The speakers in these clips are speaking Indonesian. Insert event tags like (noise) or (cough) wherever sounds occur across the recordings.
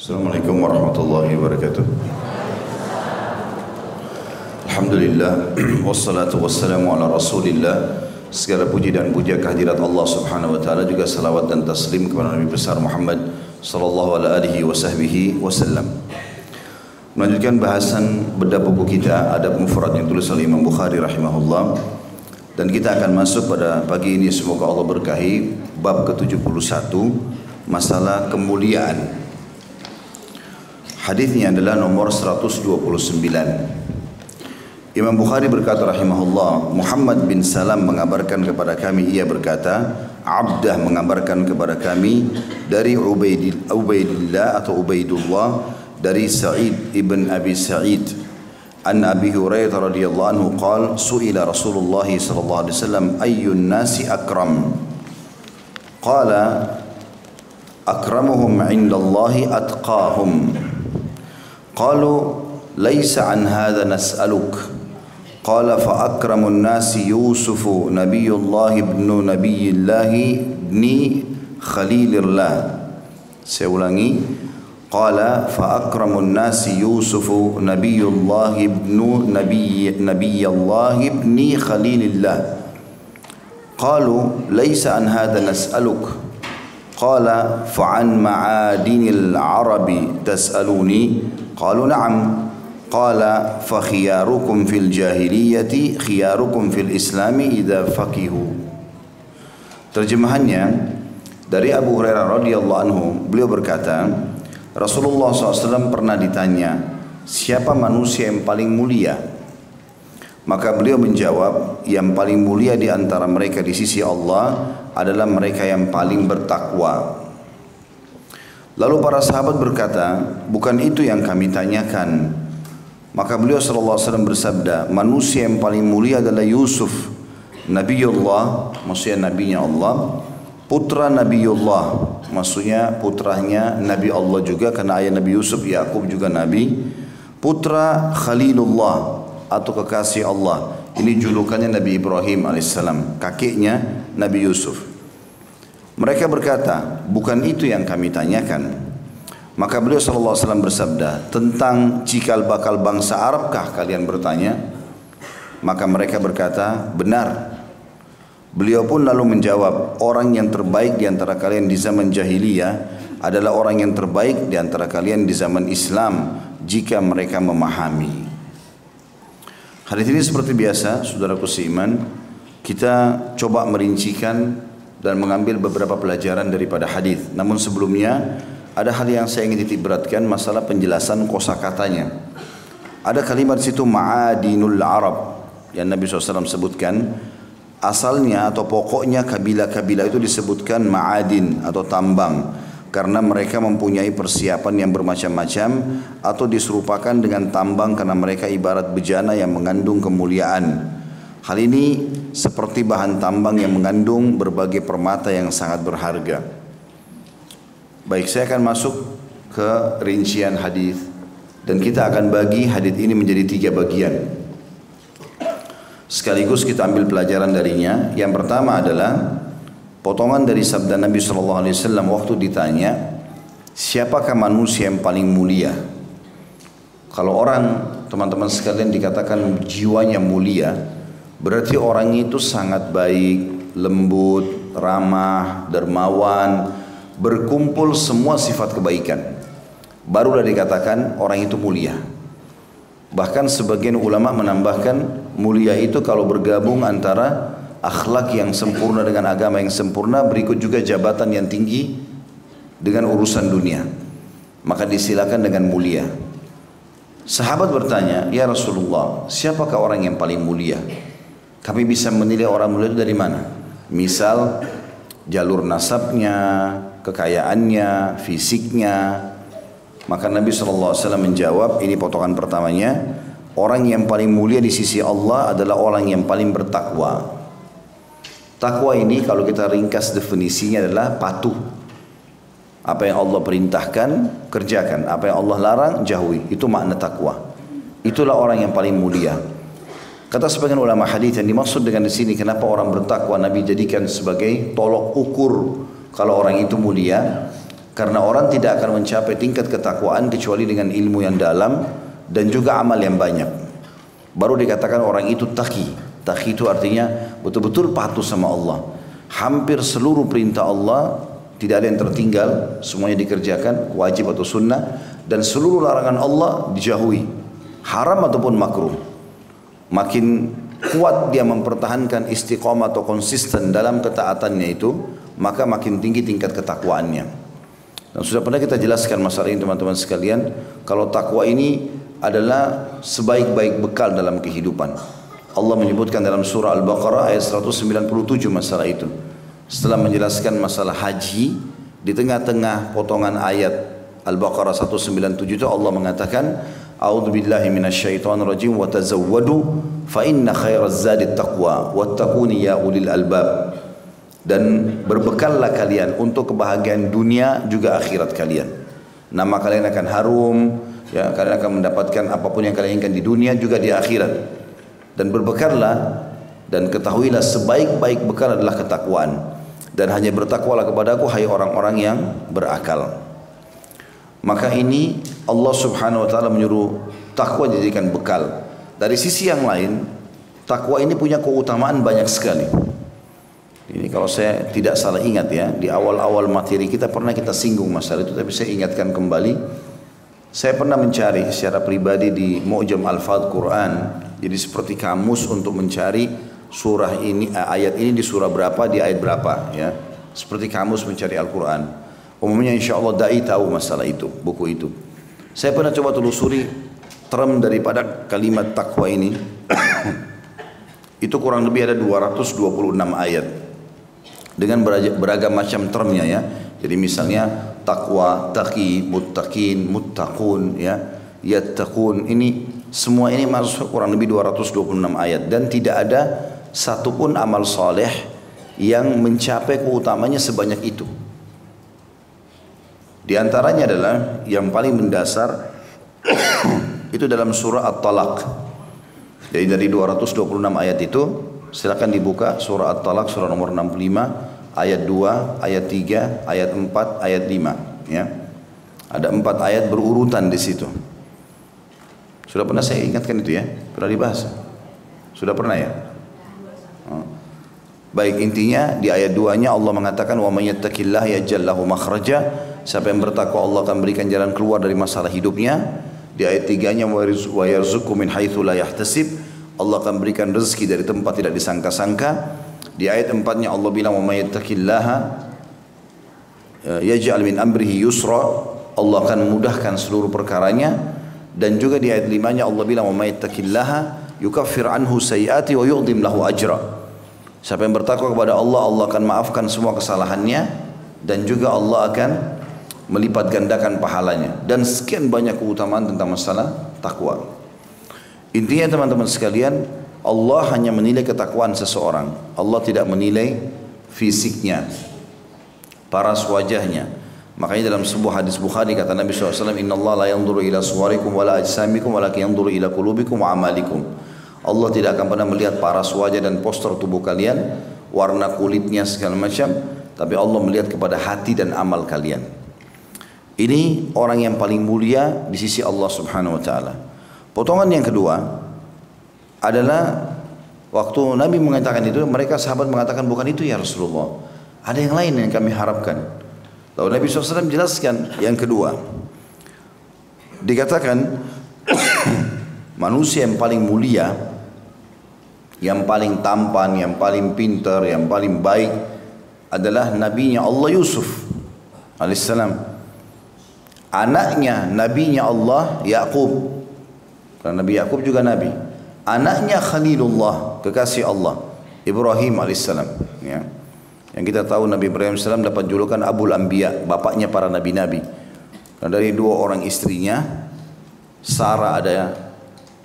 Assalamualaikum warahmatullahi wabarakatuh. Alhamdulillah (clears throat) wassalatu wassalamu ala Rasulillah. Segala puji dan puja kehadirat Allah Subhanahu wa taala juga salawat dan taslim kepada Nabi besar Muhammad sallallahu alaihi wasallam. Melanjutkan bahasan bedah buku kita Adab Mufrad yang tulis oleh Imam Bukhari rahimahullah dan kita akan masuk pada pagi ini semoga Allah berkahi bab ke-71 masalah kemuliaan. Hadisnya adalah nomor 129. Imam Bukhari berkata rahimahullah, Muhammad bin Salam mengabarkan kepada kami ia berkata, Abdah mengabarkan kepada kami dari Ubaidillah atau Ubaidullah dari Sa'id ibn Abi Sa'id. An Abi Hurairah radhiyallahu anhu qala su'ila Rasulullah sallallahu alaihi wasallam ayyun nasi akram? Qala akramuhum 'inda Allah atqahum qalu laysa an hadha nas'aluk قال فأكرم الناس يوسف نبي الله ابن نبي الله ابن خليل الله. سيولاني قال فأكرم الناس يوسف نبي الله ابن نبي نبي الله ابن خليل الله. قالوا ليس عن هذا نسألك. قال فعن معادن العرب تسألوني. Qalu na'am. Qala fa khiyarukum fil jahiliyati khiyarukum fil islami idza faqihu. Terjemahannya dari Abu Hurairah radhiyallahu anhu, beliau berkata, Rasulullah SAW pernah ditanya, siapa manusia yang paling mulia? Maka beliau menjawab, yang paling mulia di antara mereka di sisi Allah adalah mereka yang paling bertakwa. Lalu para sahabat berkata bukan itu yang kami tanyakan maka beliau wasallam bersabda, manusia yang paling mulia adalah Yusuf, Nabiullah, maksudnya nabinya Allah, putra Nabiullah, maksudnya putranya Nabi Allah juga karena ayah Nabi Yusuf Yakub juga nabi, putra Khalilullah atau kekasih Allah. Ini julukannya Nabi Ibrahim alaihissalam, kakeknya Nabi Yusuf. Mereka berkata, bukan itu yang kami tanyakan. Maka beliau sallallahu alaihi wasallam bersabda, tentang cikal bakal bangsa Arabkah kalian bertanya? Maka mereka berkata, benar. Beliau pun lalu menjawab, orang yang terbaik di antara kalian di zaman jahiliyah adalah orang yang terbaik di antara kalian di zaman Islam jika mereka memahami. Hadis ini seperti biasa, saudaraku seiman, kita coba merincikan dan mengambil beberapa pelajaran daripada hadis. Namun sebelumnya ada hal yang saya ingin titik beratkan masalah penjelasan kosakatanya. Ada kalimat situ ma'adinul Arab yang Nabi SAW sebutkan. Asalnya atau pokoknya kabilah-kabilah itu disebutkan ma'adin atau tambang. Karena mereka mempunyai persiapan yang bermacam-macam atau diserupakan dengan tambang karena mereka ibarat bejana yang mengandung kemuliaan. Hal ini seperti bahan tambang yang mengandung berbagai permata yang sangat berharga. Baik, saya akan masuk ke rincian hadis dan kita akan bagi hadis ini menjadi tiga bagian. Sekaligus kita ambil pelajaran darinya. Yang pertama adalah potongan dari sabda Nabi Shallallahu Alaihi Wasallam waktu ditanya, siapakah manusia yang paling mulia? Kalau orang teman-teman sekalian dikatakan jiwanya mulia, berarti orang itu sangat baik, lembut, ramah, dermawan, berkumpul semua sifat kebaikan. Barulah dikatakan orang itu mulia. Bahkan sebagian ulama menambahkan mulia itu kalau bergabung antara akhlak yang sempurna dengan agama yang sempurna berikut juga jabatan yang tinggi dengan urusan dunia. Maka disilakan dengan mulia. Sahabat bertanya, "Ya Rasulullah, siapakah orang yang paling mulia?" Kami bisa menilai orang mulia itu dari mana? Misal jalur nasabnya, kekayaannya, fisiknya. Maka Nabi SAW menjawab, ini potongan pertamanya, orang yang paling mulia di sisi Allah adalah orang yang paling bertakwa. Takwa ini kalau kita ringkas definisinya adalah patuh. Apa yang Allah perintahkan, kerjakan. Apa yang Allah larang, jauhi. Itu makna takwa. Itulah orang yang paling mulia. Kata sebagian ulama hadis yang dimaksud dengan di sini kenapa orang bertakwa Nabi jadikan sebagai tolok ukur kalau orang itu mulia Karena orang tidak akan mencapai tingkat ketakwaan kecuali dengan ilmu yang dalam dan juga amal yang banyak. Baru dikatakan orang itu taki. Taki itu artinya betul-betul patuh sama Allah. Hampir seluruh perintah Allah tidak ada yang tertinggal, semuanya dikerjakan, wajib atau sunnah, dan seluruh larangan Allah dijauhi, haram ataupun makruh. Makin kuat dia mempertahankan istiqomah atau konsisten dalam ketaatannya itu, maka makin tinggi tingkat ketakwaannya. Dan sudah pernah kita jelaskan masalah ini teman-teman sekalian, kalau takwa ini adalah sebaik-baik bekal dalam kehidupan. Allah menyebutkan dalam surah Al-Baqarah ayat 197 masalah itu. Setelah menjelaskan masalah haji, di tengah-tengah potongan ayat Al-Baqarah 197 itu Allah mengatakan, A'udzu billahi minasyaitonir rajim wa tazawwadu fa inna khairaz zadi taqwa wattaquni ya ulil albab dan berbekallah kalian untuk kebahagiaan dunia juga akhirat kalian. Nama kalian akan harum, ya kalian akan mendapatkan apa pun yang kalian inginkan di dunia juga di akhirat. Dan berbekallah dan ketahuilah sebaik-baik bekal adalah ketakwaan. Dan hanya bertakwalah kepadaku hai orang-orang yang berakal. Maka ini Allah Subhanahu wa taala menyuruh takwa dijadikan bekal. Dari sisi yang lain, takwa ini punya keutamaan banyak sekali. Ini kalau saya tidak salah ingat ya, di awal-awal materi kita pernah kita singgung masalah itu, tapi saya ingatkan kembali. Saya pernah mencari secara pribadi di Mu'jam Al-Fadh Quran, jadi seperti kamus untuk mencari surah ini, ayat ini di surah berapa, di ayat berapa ya. Seperti kamus mencari Al-Quran. Umumnya insya Allah da'i tahu masalah itu, buku itu. Saya pernah coba telusuri term daripada kalimat takwa ini. (coughs) itu kurang lebih ada 226 ayat dengan beragam macam termnya ya. Jadi misalnya takwa, taqi, muttaqin, muttaqun ya, yattaqun. Ini semua ini masuk kurang lebih 226 ayat dan tidak ada satupun amal soleh yang mencapai keutamanya sebanyak itu. Di antaranya adalah yang paling mendasar (clears throat) itu dalam surah At-Talaq. Jadi dari 226 ayat itu silakan dibuka surah At-Talaq surah nomor 65 ayat 2, ayat 3, ayat 4, ayat 5 ya. Ada empat ayat berurutan di situ. Sudah pernah saya ingatkan itu ya? Pernah dibahas? Sudah pernah ya? Oh. Baik intinya di ayat 2-nya Allah mengatakan wa may yattaqillah yaj'al lahu makhraja. Siapa yang bertakwa Allah akan berikan jalan keluar dari masalah hidupnya. Di ayat 3-nya wa yarzuqhu min haitsu la yahtasib. Allah akan berikan rezeki dari tempat tidak disangka-sangka. Di ayat empatnya Allah bilang wa may yattaqillaha eh, yaj'al min amrihi yusra. Allah akan mudahkan seluruh perkaranya dan juga di ayat limanya Allah bilang wa may yattaqillaha yukaffir anhu sayiati wa yu'dim lahu ajra. Siapa yang bertakwa kepada Allah, Allah akan maafkan semua kesalahannya dan juga Allah akan melipat gandakan pahalanya dan sekian banyak keutamaan tentang masalah takwa. Intinya teman-teman sekalian, Allah hanya menilai ketakwaan seseorang. Allah tidak menilai fisiknya, paras wajahnya. Makanya dalam sebuah hadis Bukhari kata Nabi SAW, Inna Allah la yanzuru ila suwarikum wa la ajsamikum wa la yanzuru ila kulubikum wa amalikum. Allah tidak akan pernah melihat paras wajah dan postur tubuh kalian, warna kulitnya segala macam, tapi Allah melihat kepada hati dan amal kalian. Ini orang yang paling mulia di sisi Allah Subhanahu wa taala. Potongan yang kedua, adalah waktu Nabi mengatakan itu mereka sahabat mengatakan bukan itu ya Rasulullah ada yang lain yang kami harapkan lalu Nabi SAW jelaskan yang kedua dikatakan (coughs) manusia yang paling mulia yang paling tampan, yang paling pintar, yang paling baik adalah nabinya Allah Yusuf alaihissalam. Anaknya nabinya Allah Yakub. Karena Nabi Yakub juga nabi anaknya Khalilullah, kekasih Allah, Ibrahim alaihissalam. Ya. Yang kita tahu Nabi Ibrahim alaihissalam dapat julukan Abul Anbiya, bapaknya para nabi-nabi. Nah, dari dua orang istrinya, Sarah ada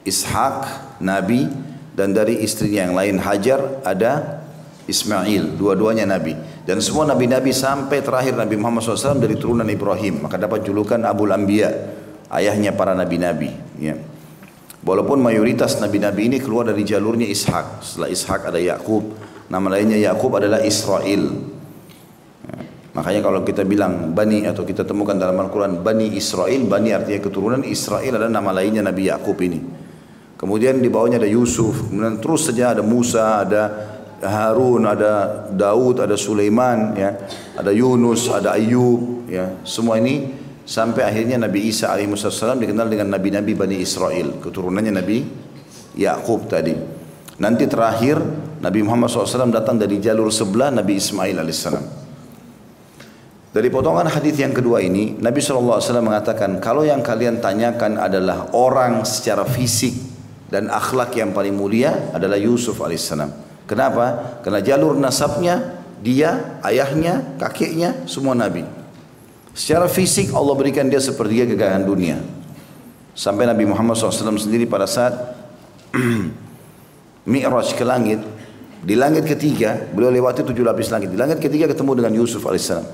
Ishak, nabi, dan dari istrinya yang lain Hajar ada Ismail, dua-duanya nabi. Dan semua nabi-nabi sampai terakhir Nabi Muhammad SAW dari turunan Ibrahim, maka dapat julukan Abul Anbiya, ayahnya para nabi-nabi. Ya. Walaupun mayoritas nabi-nabi ini keluar dari jalurnya Ishak. Setelah Ishak ada Yakub. Nama lainnya Yakub adalah Israel. Makanya kalau kita bilang Bani atau kita temukan dalam Al-Quran Bani Israel, Bani artinya keturunan Israel adalah nama lainnya Nabi Yakub ini. Kemudian di bawahnya ada Yusuf, kemudian terus saja ada Musa, ada Harun, ada Daud, ada Sulaiman, ya, ada Yunus, ada Ayub, ya. Semua ini sampai akhirnya Nabi Isa alaihissalam dikenal dengan nabi-nabi Bani Israel, keturunannya Nabi Yakub tadi. Nanti terakhir Nabi Muhammad SAW datang dari jalur sebelah Nabi Ismail alaihissalam. Dari potongan hadis yang kedua ini, Nabi SAW mengatakan, kalau yang kalian tanyakan adalah orang secara fisik dan akhlak yang paling mulia adalah Yusuf alaihissalam. Kenapa? Karena jalur nasabnya, dia, ayahnya, kakeknya, semua Nabi. Secara fisik Allah berikan dia sepertiga kekayaan dunia. Sampai Nabi Muhammad SAW sendiri pada saat (clears throat) Mi'raj ke langit, di langit ketiga, beliau lewati tujuh lapis langit. Di langit ketiga ketemu dengan Yusuf alaihissalam.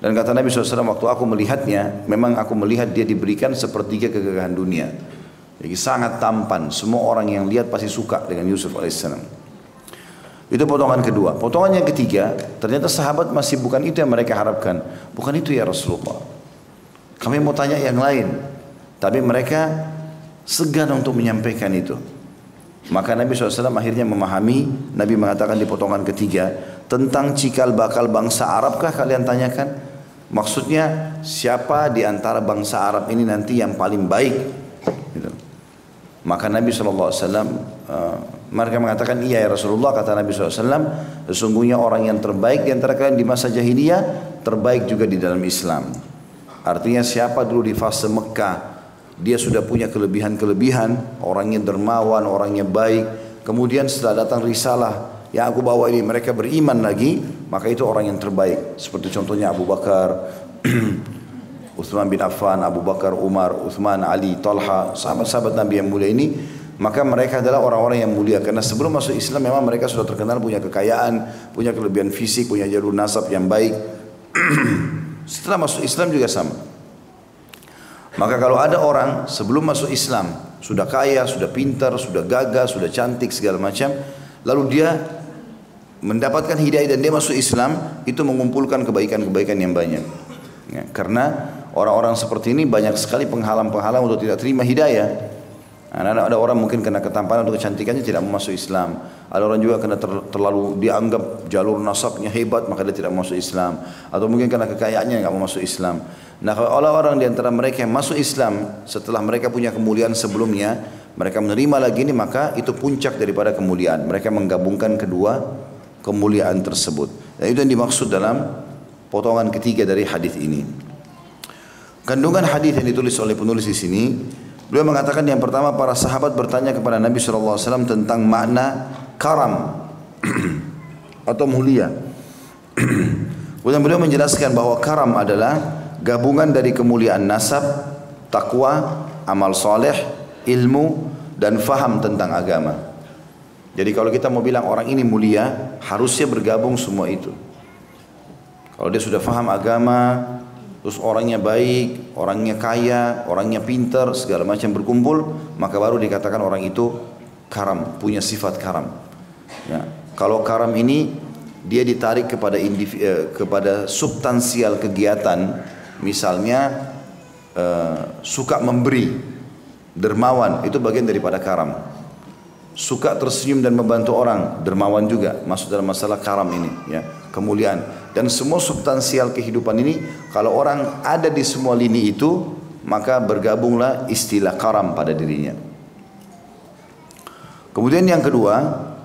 Dan kata Nabi SAW waktu aku melihatnya, memang aku melihat dia diberikan sepertiga kegagahan dunia. Jadi sangat tampan, semua orang yang lihat pasti suka dengan Yusuf AS. Itu potongan kedua. Potongan yang ketiga, ternyata sahabat masih bukan itu yang mereka harapkan. Bukan itu ya Rasulullah. Kami mau tanya yang lain. Tapi mereka segan untuk menyampaikan itu. Maka Nabi SAW akhirnya memahami, Nabi mengatakan di potongan ketiga, tentang cikal bakal bangsa Arabkah kalian tanyakan? Maksudnya siapa di antara bangsa Arab ini nanti yang paling baik? Gitu. Maka Nabi SAW uh, mereka mengatakan iya ya Rasulullah kata Nabi SAW sesungguhnya orang yang terbaik di antara kalian di masa jahiliyah terbaik juga di dalam Islam. Artinya siapa dulu di fase Mekah dia sudah punya kelebihan-kelebihan, orangnya dermawan, orangnya baik. Kemudian setelah datang risalah yang aku bawa ini mereka beriman lagi, maka itu orang yang terbaik. Seperti contohnya Abu Bakar, (clears throat) Uthman bin Affan, Abu Bakar, Umar, Uthman, Ali, Talha, sahabat-sahabat Nabi yang mulia ini, maka mereka adalah orang-orang yang mulia karena sebelum masuk Islam memang mereka sudah terkenal punya kekayaan, punya kelebihan fisik, punya jalur nasab yang baik. (clears throat) Setelah masuk Islam juga sama. Maka kalau ada orang sebelum masuk Islam sudah kaya, sudah pintar, sudah gagah, sudah cantik segala macam, lalu dia mendapatkan hidayah dan dia masuk Islam itu mengumpulkan kebaikan-kebaikan yang banyak. Ya, karena orang-orang seperti ini banyak sekali penghalang-penghalang untuk tidak terima hidayah. Ada, ada orang mungkin kena ketampanan atau kecantikannya tidak masuk Islam. Ada orang juga kena ter, terlalu dianggap jalur nasabnya hebat maka dia tidak masuk Islam. Atau mungkin karena kekayaannya mau masuk Islam. Nah kalau orang-orang di antara mereka yang masuk Islam setelah mereka punya kemuliaan sebelumnya, mereka menerima lagi ini maka itu puncak daripada kemuliaan. Mereka menggabungkan kedua kemuliaan tersebut. Dan itu yang dimaksud dalam potongan ketiga dari hadis ini. Kandungan hadis yang ditulis oleh penulis di sini, beliau mengatakan yang pertama para sahabat bertanya kepada Nabi SAW tentang makna karam (clears throat) atau mulia. (clears throat) Kemudian beliau menjelaskan bahwa karam adalah gabungan dari kemuliaan nasab, takwa, amal soleh, ilmu, dan faham tentang agama. Jadi kalau kita mau bilang orang ini mulia, harusnya bergabung semua itu. Kalau dia sudah faham agama, terus orangnya baik, orangnya kaya, orangnya pintar, segala macam berkumpul, maka baru dikatakan orang itu karam, punya sifat karam. Ya. Kalau karam ini dia ditarik kepada individu, eh, kepada substansial kegiatan, misalnya eh, suka memberi, dermawan, itu bagian daripada karam suka tersenyum dan membantu orang, dermawan juga masuk dalam masalah karam ini, ya, kemuliaan. Dan semua substansial kehidupan ini kalau orang ada di semua lini itu, maka bergabunglah istilah karam pada dirinya. Kemudian yang kedua,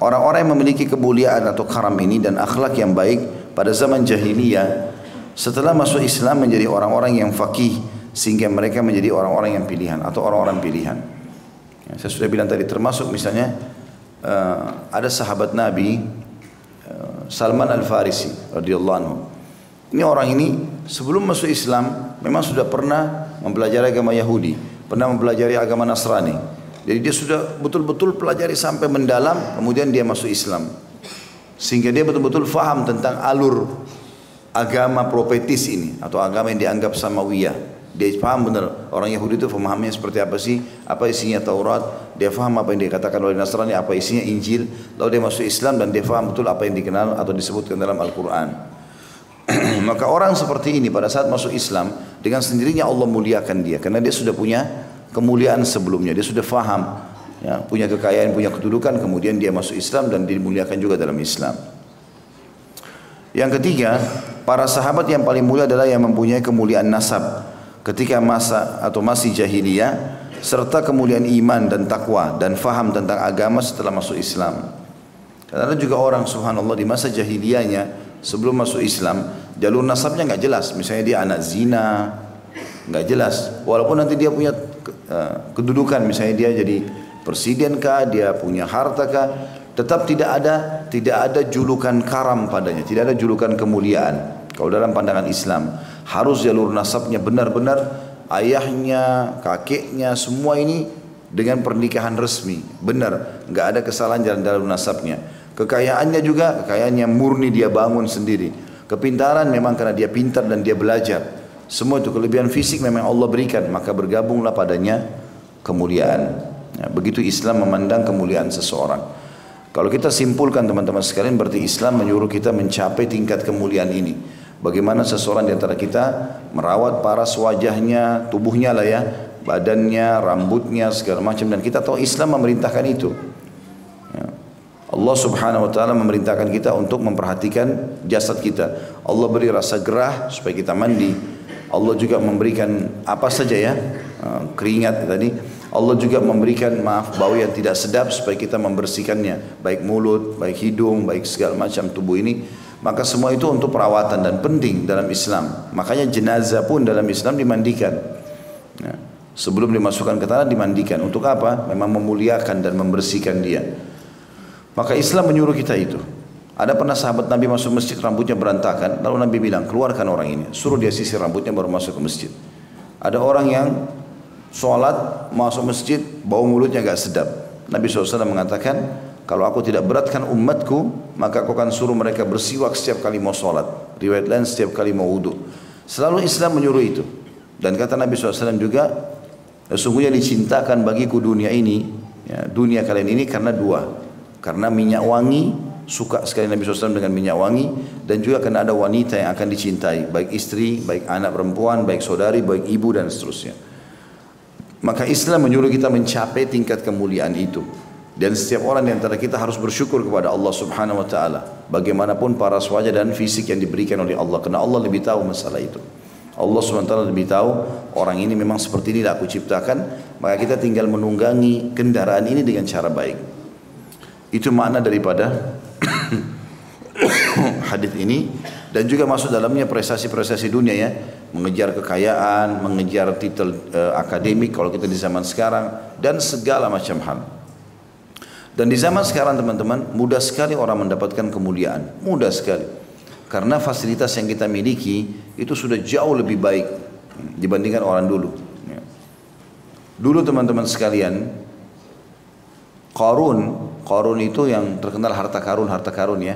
orang-orang yang memiliki kemuliaan atau karam ini dan akhlak yang baik pada zaman jahiliyah setelah masuk Islam menjadi orang-orang yang fakih sehingga mereka menjadi orang-orang yang pilihan atau orang-orang pilihan. Ya, saya sudah bilang tadi termasuk misalnya uh, ada sahabat Nabi Salman Al Farisi radhiyallahu anhu. Ini orang ini sebelum masuk Islam memang sudah pernah mempelajari agama Yahudi, pernah mempelajari agama Nasrani. Jadi dia sudah betul-betul pelajari sampai mendalam, kemudian dia masuk Islam. Sehingga dia betul-betul faham tentang alur agama profetis ini atau agama yang dianggap samawiyah. Dia paham benar orang Yahudi itu pemahamnya seperti apa sih? Apa isinya Taurat? Dia paham apa yang dikatakan oleh Nasrani, apa isinya Injil. Lalu dia masuk Islam dan dia paham betul apa yang dikenal atau disebutkan dalam Al-Quran. (clears throat) Maka orang seperti ini pada saat masuk Islam dengan sendirinya Allah muliakan dia karena dia sudah punya kemuliaan sebelumnya, dia sudah faham, ya, punya kekayaan, punya kedudukan, kemudian dia masuk Islam dan dimuliakan juga dalam Islam. Yang ketiga, para sahabat yang paling mulia adalah yang mempunyai kemuliaan nasab ketika masa atau masih jahiliyah serta kemuliaan iman dan takwa dan faham tentang agama setelah masuk Islam. Karena ada juga orang subhanallah di masa jahiliyahnya sebelum masuk Islam jalur nasabnya nggak jelas. Misalnya dia anak zina nggak jelas. Walaupun nanti dia punya uh, kedudukan misalnya dia jadi presiden kah dia punya harta kah tetap tidak ada tidak ada julukan karam padanya tidak ada julukan kemuliaan. Kalau dalam pandangan Islam harus jalur nasabnya benar-benar ayahnya kakeknya semua ini dengan pernikahan resmi benar nggak ada kesalahan jalan jalur nasabnya Kekayaannya juga kekayaan yang murni dia bangun sendiri. Kepintaran memang karena dia pintar dan dia belajar. Semua itu kelebihan fisik memang Allah berikan, maka bergabunglah padanya kemuliaan. Ya, begitu Islam memandang kemuliaan seseorang. Kalau kita simpulkan teman-teman sekalian berarti Islam menyuruh kita mencapai tingkat kemuliaan ini. Bagaimana seseorang di antara kita merawat paras wajahnya, tubuhnya lah ya, badannya, rambutnya, segala macam. Dan kita tahu Islam memerintahkan itu. Allah subhanahu wa ta'ala memerintahkan kita untuk memperhatikan jasad kita. Allah beri rasa gerah supaya kita mandi. Allah juga memberikan apa saja ya, eh, keringat tadi. Allah juga memberikan maaf bau yang tidak sedap supaya kita membersihkannya. Baik mulut, baik hidung, baik segala macam tubuh ini. Maka semua itu untuk perawatan dan penting dalam Islam. Makanya jenazah pun dalam Islam dimandikan. Ya. Sebelum dimasukkan ke tanah dimandikan. Untuk apa? Memang memuliakan dan membersihkan dia. Maka Islam menyuruh kita itu. Ada pernah sahabat Nabi masuk masjid rambutnya berantakan, lalu Nabi bilang keluarkan orang ini, suruh dia sisir rambutnya baru masuk ke masjid. Ada orang yang sholat masuk masjid bau mulutnya gak sedap. Nabi SAW mengatakan kalau aku tidak beratkan umatku maka aku akan suruh mereka bersiwak setiap kali mau sholat. Riwayat lain setiap kali mau wudhu. Selalu Islam menyuruh itu. Dan kata Nabi SAW juga sesungguhnya dicintakan bagiku dunia ini ya, dunia kalian ini karena dua karena minyak wangi suka sekali Nabi SAW dengan minyak wangi dan juga karena ada wanita yang akan dicintai baik istri, baik anak perempuan, baik saudari, baik ibu dan seterusnya. Maka Islam menyuruh kita mencapai tingkat kemuliaan itu. Dan setiap orang di antara kita harus bersyukur kepada Allah Subhanahu wa taala. Bagaimanapun para wajah dan fisik yang diberikan oleh Allah karena Allah lebih tahu masalah itu. Allah SWT lebih tahu orang ini memang seperti ini aku ciptakan maka kita tinggal menunggangi kendaraan ini dengan cara baik itu makna daripada (coughs) hadis ini dan juga masuk dalamnya prestasi-prestasi dunia ya, mengejar kekayaan, mengejar titel uh, akademik kalau kita di zaman sekarang dan segala macam hal. Dan di zaman sekarang teman-teman mudah sekali orang mendapatkan kemuliaan, mudah sekali. Karena fasilitas yang kita miliki itu sudah jauh lebih baik dibandingkan orang dulu. Ya. Dulu teman-teman sekalian, Qarun Qarun itu yang terkenal harta karun, harta karun ya.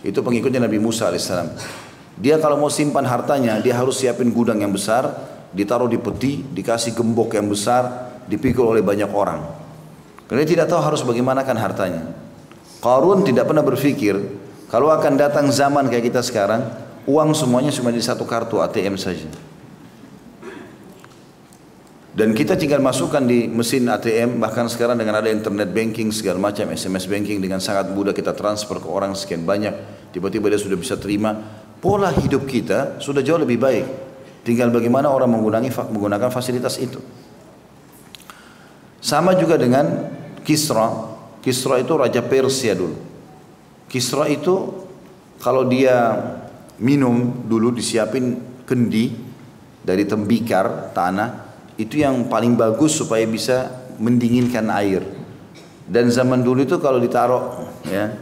Itu pengikutnya Nabi Musa alaihissalam. Dia kalau mau simpan hartanya, dia harus siapin gudang yang besar, ditaruh di peti, dikasih gembok yang besar, dipikul oleh banyak orang. Karena dia tidak tahu harus bagaimanakan hartanya. Qarun tidak pernah berpikir kalau akan datang zaman kayak kita sekarang, uang semuanya cuma di satu kartu ATM saja. Dan kita tinggal masukkan di mesin ATM, bahkan sekarang dengan ada internet banking segala macam, SMS banking dengan sangat mudah kita transfer ke orang sekian banyak, tiba-tiba dia sudah bisa terima. Pola hidup kita sudah jauh lebih baik. Tinggal bagaimana orang menggunakan menggunakan fasilitas itu. Sama juga dengan Kisra. Kisra itu raja Persia dulu. Kisra itu kalau dia minum dulu disiapin kendi dari tembikar tanah itu yang paling bagus supaya bisa mendinginkan air. Dan zaman dulu itu kalau ditaruh ya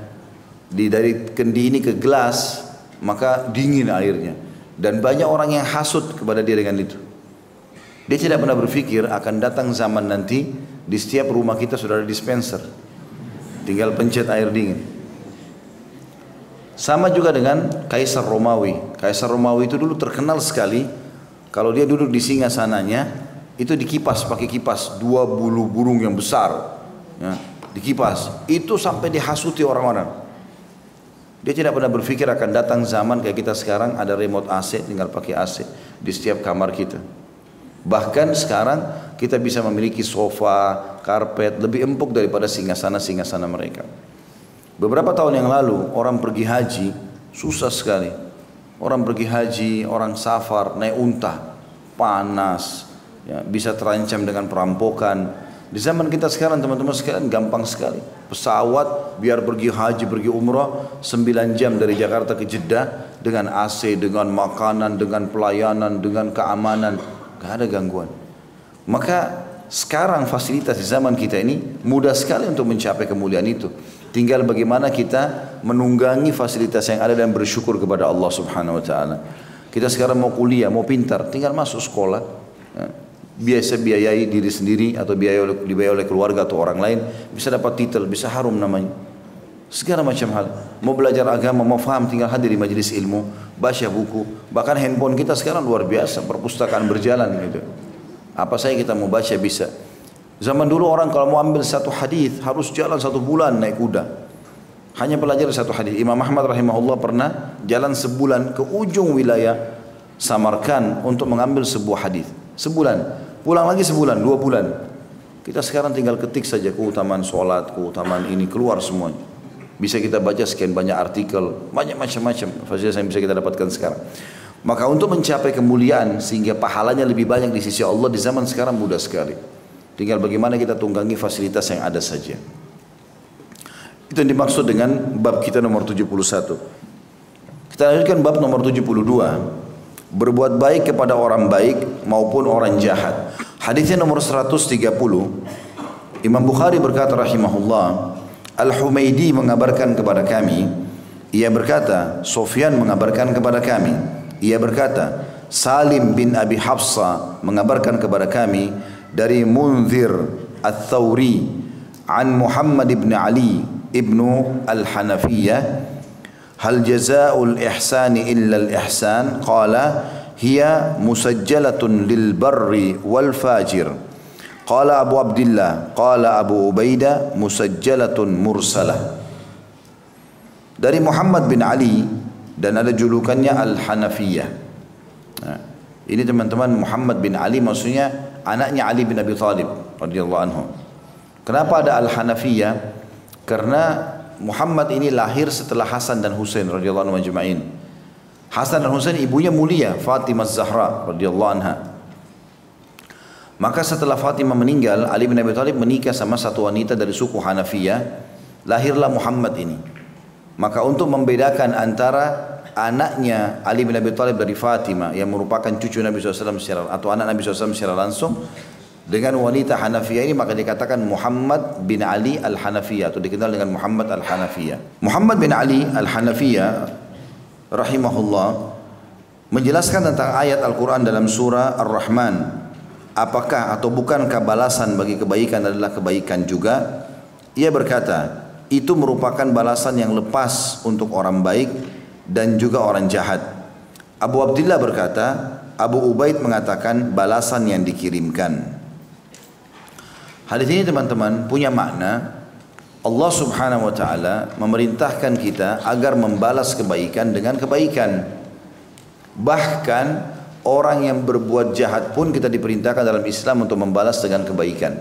di dari kendi ini ke gelas maka dingin airnya. Dan banyak orang yang hasut kepada dia dengan itu. Dia tidak pernah berpikir akan datang zaman nanti di setiap rumah kita sudah ada dispenser. Tinggal pencet air dingin. Sama juga dengan Kaisar Romawi. Kaisar Romawi itu dulu terkenal sekali kalau dia duduk di singa sananya itu dikipas pakai kipas dua bulu burung yang besar ya, dikipas itu sampai dihasuti orang-orang Dia tidak pernah berpikir akan datang zaman kayak kita sekarang ada remote AC, tinggal pakai AC di setiap kamar kita. Bahkan sekarang kita bisa memiliki sofa, karpet lebih empuk daripada singasana-singasana mereka. Beberapa tahun yang lalu orang pergi haji susah sekali. Orang pergi haji, orang safar, naik unta, panas, ya, bisa terancam dengan perampokan. Di zaman kita sekarang teman-teman sekalian gampang sekali. Pesawat biar pergi haji, pergi umrah 9 jam dari Jakarta ke Jeddah dengan AC, dengan makanan, dengan pelayanan, dengan keamanan. Gak ada gangguan. Maka sekarang fasilitas di zaman kita ini mudah sekali untuk mencapai kemuliaan itu. Tinggal bagaimana kita menunggangi fasilitas yang ada dan bersyukur kepada Allah Subhanahu wa taala. Kita sekarang mau kuliah, mau pintar, tinggal masuk sekolah. Ya. Biasa biayai diri sendiri atau biaya oleh, dibiayai oleh keluarga atau orang lain, bisa dapat titel, bisa harum namanya. Segala macam hal. Mau belajar agama, mau faham, tinggal hadir di majelis ilmu, baca buku. Bahkan handphone kita sekarang luar biasa, perpustakaan berjalan gitu. Apa saja kita mau baca bisa. Zaman dulu orang kalau mau ambil satu hadis harus jalan satu bulan naik kuda. Hanya belajar satu hadis. Imam Ahmad rahimahullah pernah jalan sebulan ke ujung wilayah Samarkand untuk mengambil sebuah hadis. Sebulan. Pulang lagi sebulan, dua bulan. Kita sekarang tinggal ketik saja keutamaan sholat, keutamaan ini keluar semuanya. Bisa kita baca sekian banyak artikel, banyak macam-macam fasilitas yang bisa kita dapatkan sekarang. Maka untuk mencapai kemuliaan sehingga pahalanya lebih banyak di sisi Allah di zaman sekarang mudah sekali. Tinggal bagaimana kita tunggangi fasilitas yang ada saja. Itu yang dimaksud dengan bab kita nomor 71. Kita lanjutkan bab nomor 72. Berbuat baik kepada orang baik maupun orang jahat. Hadisnya nomor 130. Imam Bukhari berkata rahimahullah, Al-Humaidi mengabarkan kepada kami, ia berkata, Sofyan mengabarkan kepada kami, ia berkata, Salim bin Abi Hafsa mengabarkan kepada kami, dari Munzir Al-Thawri an Muhammad ibn Ali ibn Al-Hanafiyah hal jazaa'ul ihsani illa al-ihsan? Qala hiya musajjalatun lil barri wal fajir qala Abu Abdullah qala Abu Ubaidah musajjalatun mursalah dari Muhammad bin Ali dan ada julukannya Al-Hanafiyah nah, ini teman-teman Muhammad bin Ali maksudnya anaknya Ali bin Abi Thalib radhiyallahu anhu. Kenapa ada Al-Hanafiyah? Karena Muhammad ini lahir setelah Hasan dan Husain radhiyallahu anhu majma'in. Hasan dan Husain ibunya mulia Fatimah Zahra radhiyallahu anha. Maka setelah Fatimah meninggal, Ali bin Abi Thalib menikah sama satu wanita dari suku Hanafiyah, lahirlah Muhammad ini. Maka untuk membedakan antara anaknya Ali bin Abi Thalib dari Fatimah yang merupakan cucu Nabi SAW secara, atau anak Nabi SAW secara langsung dengan wanita Hanafiyah ini maka dikatakan Muhammad bin Ali Al-Hanafiyah atau dikenal dengan Muhammad Al-Hanafiyah. Muhammad bin Ali Al-Hanafiyah rahimahullah menjelaskan tentang ayat Al-Quran dalam surah Ar-Rahman. Apakah atau bukankah balasan bagi kebaikan adalah kebaikan juga? Ia berkata, itu merupakan balasan yang lepas untuk orang baik dan juga orang jahat. Abu Abdullah berkata, Abu Ubaid mengatakan balasan yang dikirimkan. Hadis ini teman-teman punya makna Allah Subhanahu wa taala memerintahkan kita agar membalas kebaikan dengan kebaikan. Bahkan orang yang berbuat jahat pun kita diperintahkan dalam Islam untuk membalas dengan kebaikan.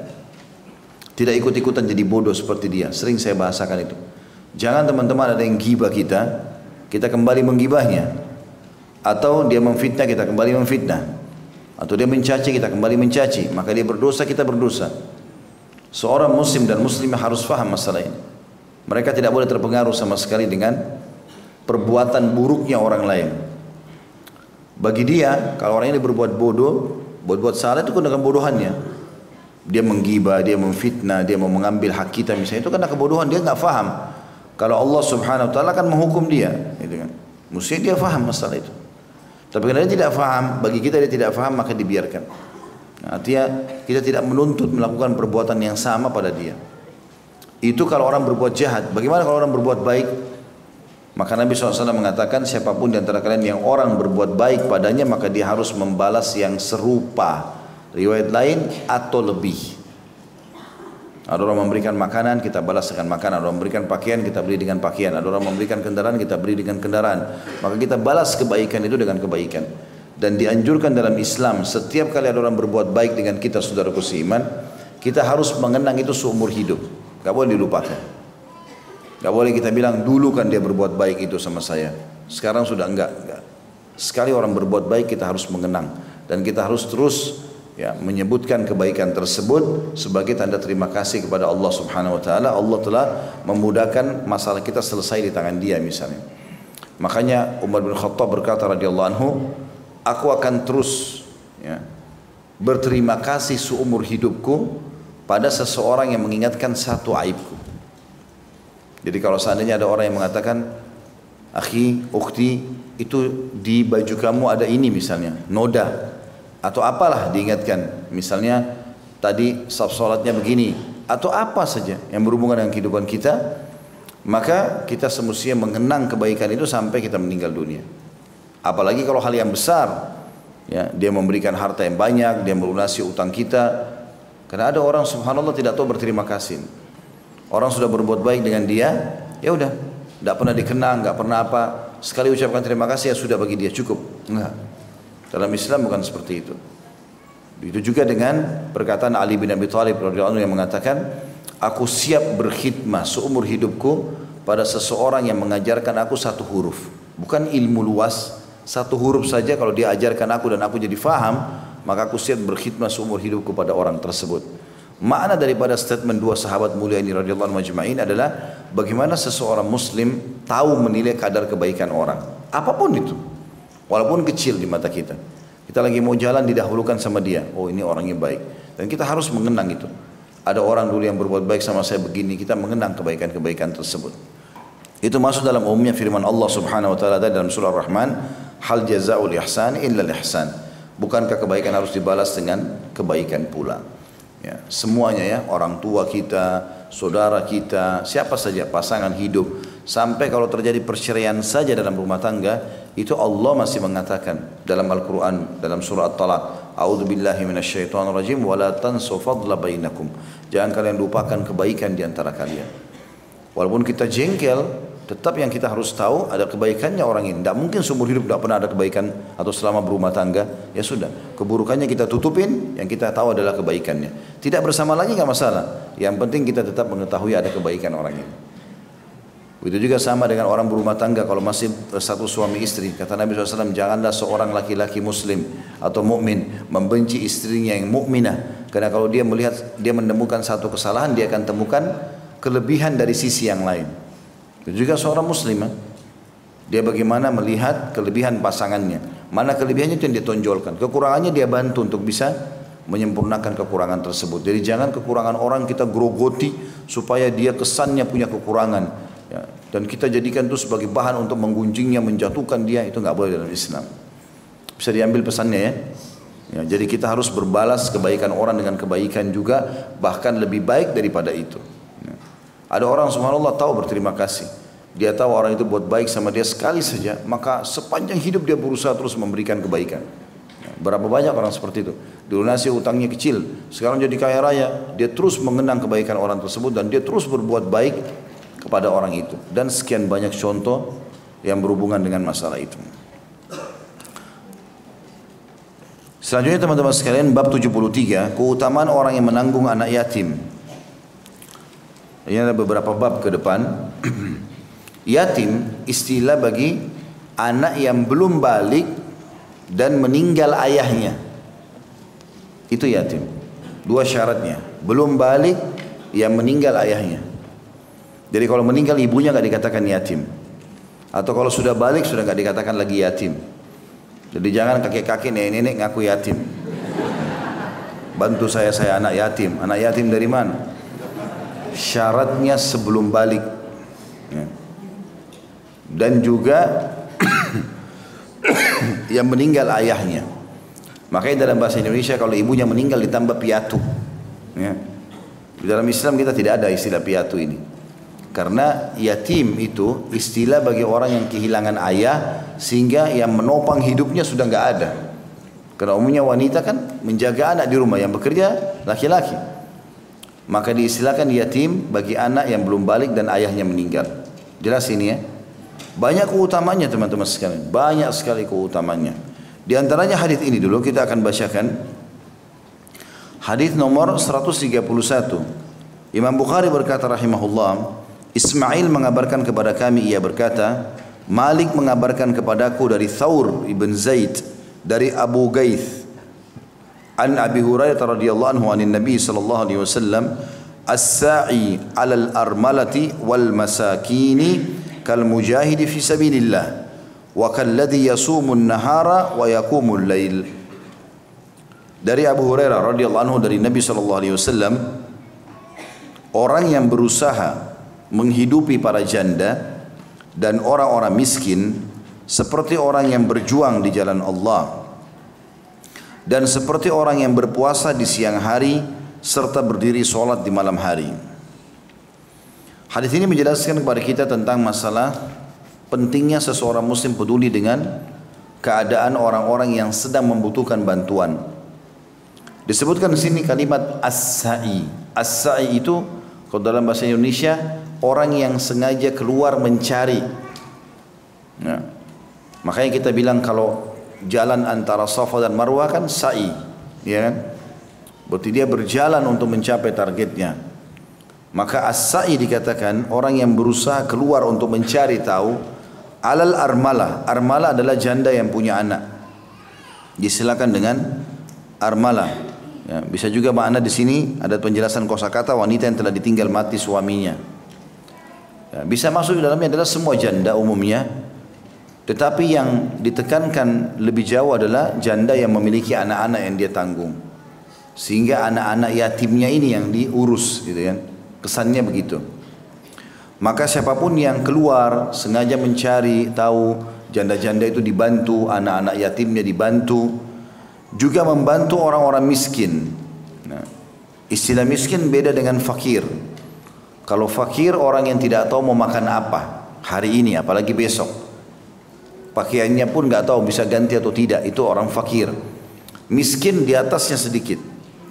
Tidak ikut-ikutan jadi bodoh seperti dia. Sering saya bahasakan itu. Jangan teman-teman ada yang gibah kita, kita kembali menggibahnya atau dia memfitnah kita kembali memfitnah atau dia mencaci kita kembali mencaci maka dia berdosa kita berdosa seorang muslim dan muslimah harus faham masalah ini mereka tidak boleh terpengaruh sama sekali dengan perbuatan buruknya orang lain bagi dia kalau orang ini berbuat bodoh berbuat salah itu dengan bodohannya dia menggibah, dia memfitnah, dia mau mengambil hak kita misalnya itu karena kebodohan dia nggak faham kalau Allah Subhanahu wa taala akan menghukum dia, gitu kan. Mestinya dia faham masalah itu. Tapi kalau dia tidak faham, bagi kita dia tidak faham maka dibiarkan. Nah, artinya kita tidak menuntut melakukan perbuatan yang sama pada dia. Itu kalau orang berbuat jahat. Bagaimana kalau orang berbuat baik? Maka Nabi SAW mengatakan siapa pun di antara kalian yang orang berbuat baik padanya maka dia harus membalas yang serupa. Riwayat lain atau lebih. Ada orang memberikan makanan, kita balas dengan makanan. Ada orang memberikan pakaian, kita beri dengan pakaian. Ada orang memberikan kendaraan, kita beri dengan kendaraan. Maka kita balas kebaikan itu dengan kebaikan. Dan dianjurkan dalam Islam, setiap kali ada orang berbuat baik dengan kita, saudaraku seiman, kita harus mengenang itu seumur hidup. Gak boleh dilupakan. Gak boleh kita bilang, dulu kan dia berbuat baik itu sama saya. Sekarang sudah enggak. enggak. Sekali orang berbuat baik, kita harus mengenang. Dan kita harus terus ya menyebutkan kebaikan tersebut sebagai tanda terima kasih kepada Allah Subhanahu wa taala Allah telah memudahkan masalah kita selesai di tangan dia misalnya makanya Umar bin Khattab berkata radhiyallahu anhu aku akan terus ya, berterima kasih seumur hidupku pada seseorang yang mengingatkan satu aibku jadi kalau seandainya ada orang yang mengatakan akhi, ukti itu di baju kamu ada ini misalnya noda atau apalah diingatkan. Misalnya tadi saf salatnya begini atau apa saja yang berhubungan dengan kehidupan kita maka kita semestinya mengenang kebaikan itu sampai kita meninggal dunia. Apalagi kalau hal yang besar ya dia memberikan harta yang banyak dia melunasi utang kita. Karena ada orang subhanallah tidak tahu berterima kasih orang sudah berbuat baik dengan dia ya udah. Tidak pernah dikenang nggak pernah apa. Sekali ucapkan terima kasih ya sudah bagi dia cukup. Enggak dalam Islam bukan seperti itu. Itu juga dengan perkataan Ali bin Abi Thalib radhiyallahu yang mengatakan, "Aku siap berkhidmah seumur hidupku pada seseorang yang mengajarkan aku satu huruf, bukan ilmu luas, satu huruf saja kalau dia ajarkan aku dan aku jadi faham, maka aku siap berkhidmah seumur hidupku pada orang tersebut." Makna daripada statement dua sahabat mulia ini radhiyallahu majma'in adalah bagaimana seseorang muslim tahu menilai kadar kebaikan orang, apa pun itu. Walaupun kecil di mata kita. Kita lagi mau jalan didahulukan sama dia. Oh ini orangnya baik. Dan kita harus mengenang itu. Ada orang dulu yang berbuat baik sama saya begini. Kita mengenang kebaikan-kebaikan tersebut. Itu masuk dalam umumnya firman Allah subhanahu wa ta'ala dalam surah Rahman. Hal jaza'ul ihsan illa ihsan. Bukankah kebaikan harus dibalas dengan kebaikan pula. Ya, semuanya ya, orang tua kita, saudara kita, siapa saja pasangan hidup, sampai kalau terjadi perceraian saja dalam rumah tangga, itu Allah masih mengatakan dalam Al-Quran, dalam surah At-Talaq, A'udhu billahi minasyaitonir rajim, wa la tansu fadla bainakum. Jangan kalian lupakan kebaikan di antara kalian. Walaupun kita jengkel, Tetap yang kita harus tahu ada kebaikannya orang ini. Tidak mungkin seumur hidup tidak pernah ada kebaikan atau selama berumah tangga. Ya sudah, keburukannya kita tutupin, yang kita tahu adalah kebaikannya. Tidak bersama lagi nggak masalah. Yang penting kita tetap mengetahui ada kebaikan orang ini. Begitu juga sama dengan orang berumah tangga kalau masih satu suami istri. Kata Nabi SAW, janganlah seorang laki-laki muslim atau mukmin membenci istrinya yang mukminah. Karena kalau dia melihat, dia menemukan satu kesalahan, dia akan temukan kelebihan dari sisi yang lain. Itu juga seorang muslim. Dia bagaimana melihat kelebihan pasangannya. Mana kelebihannya itu yang ditonjolkan. Kekurangannya dia bantu untuk bisa menyempurnakan kekurangan tersebut. Jadi jangan kekurangan orang kita grogoti supaya dia kesannya punya kekurangan. Ya. Dan kita jadikan itu sebagai bahan untuk menggunjingnya, menjatuhkan dia. Itu nggak boleh dalam Islam. Bisa diambil pesannya ya. ya. Jadi kita harus berbalas kebaikan orang dengan kebaikan juga. Bahkan lebih baik daripada itu. Ada orang subhanallah tahu berterima kasih. Dia tahu orang itu buat baik sama dia sekali saja, maka sepanjang hidup dia berusaha terus memberikan kebaikan. Berapa banyak orang seperti itu? Dilunasi utangnya kecil, sekarang jadi kaya raya, dia terus mengenang kebaikan orang tersebut dan dia terus berbuat baik kepada orang itu. Dan sekian banyak contoh yang berhubungan dengan masalah itu. Selanjutnya teman-teman sekalian bab 73 keutamaan orang yang menanggung anak yatim. Ini ada beberapa bab ke depan. (clears throat) Yatim istilah bagi anak yang belum balik dan meninggal ayahnya. Itu yatim. Dua syaratnya. Belum balik yang meninggal ayahnya. Jadi kalau meninggal ibunya nggak dikatakan yatim. Atau kalau sudah balik sudah nggak dikatakan lagi yatim. Jadi jangan kakek-kakek nenek-nenek ngaku yatim. Bantu saya saya anak yatim. Anak yatim dari mana? Syaratnya sebelum balik. Ya. dan juga (coughs) yang meninggal ayahnya. Makanya dalam bahasa Indonesia kalau ibunya meninggal ditambah piatu. Ya. di dalam Islam kita tidak ada istilah piatu ini. Karena yatim itu istilah bagi orang yang kehilangan ayah sehingga yang menopang hidupnya sudah nggak ada. Karena umumnya wanita kan menjaga anak di rumah yang bekerja laki-laki Maka diistilahkan yatim bagi anak yang belum balik dan ayahnya meninggal. Jelas ini ya? Banyak keutamanya teman-teman sekalian. Banyak sekali keutamanya. Di antaranya hadis ini dulu kita akan bacakan. Hadis nomor 131. Imam Bukhari berkata rahimahullah, Ismail mengabarkan kepada kami ia berkata, Malik mengabarkan kepadaku dari Thawr ibn Zaid dari Abu Gaith an Abi Hurairah radhiyallahu anhu anin Nabi sallallahu alaihi wasallam as-sa'i 'alal armalati wal masakini kal mujahidi fi sabilillah wa kalladhi yasumu an-nahara wa yaqumu al-lail dari Abu Hurairah radhiyallahu anhu dari Nabi sallallahu alaihi wasallam orang yang berusaha menghidupi para janda dan orang-orang miskin seperti orang yang berjuang di jalan Allah dan seperti orang yang berpuasa di siang hari serta berdiri sholat di malam hari. Hadis ini menjelaskan kepada kita tentang masalah pentingnya seseorang muslim peduli dengan keadaan orang-orang yang sedang membutuhkan bantuan. Disebutkan di sini kalimat as-sa'i. As-sa'i itu kalau dalam bahasa Indonesia orang yang sengaja keluar mencari. Nah, makanya kita bilang kalau jalan antara Safa dan Marwah kan sa'i, ya kan? Berarti dia berjalan untuk mencapai targetnya. Maka as-sa'i dikatakan orang yang berusaha keluar untuk mencari tahu alal armala. Armala adalah janda yang punya anak. Disilakan dengan armala. Ya, bisa juga makna di sini ada penjelasan kosakata wanita yang telah ditinggal mati suaminya. Ya, bisa masuk di dalamnya adalah semua janda umumnya. Tetapi yang ditekankan lebih jauh adalah janda yang memiliki anak-anak yang dia tanggung. Sehingga anak-anak yatimnya ini yang diurus gitu kan. Kesannya begitu. Maka siapa pun yang keluar sengaja mencari tahu janda-janda itu dibantu, anak-anak yatimnya dibantu, juga membantu orang-orang miskin. Nah, istilah miskin beda dengan fakir. Kalau fakir orang yang tidak tahu mau makan apa hari ini apalagi besok. Pakaiannya pun nggak tahu bisa ganti atau tidak, itu orang fakir. Miskin di atasnya sedikit,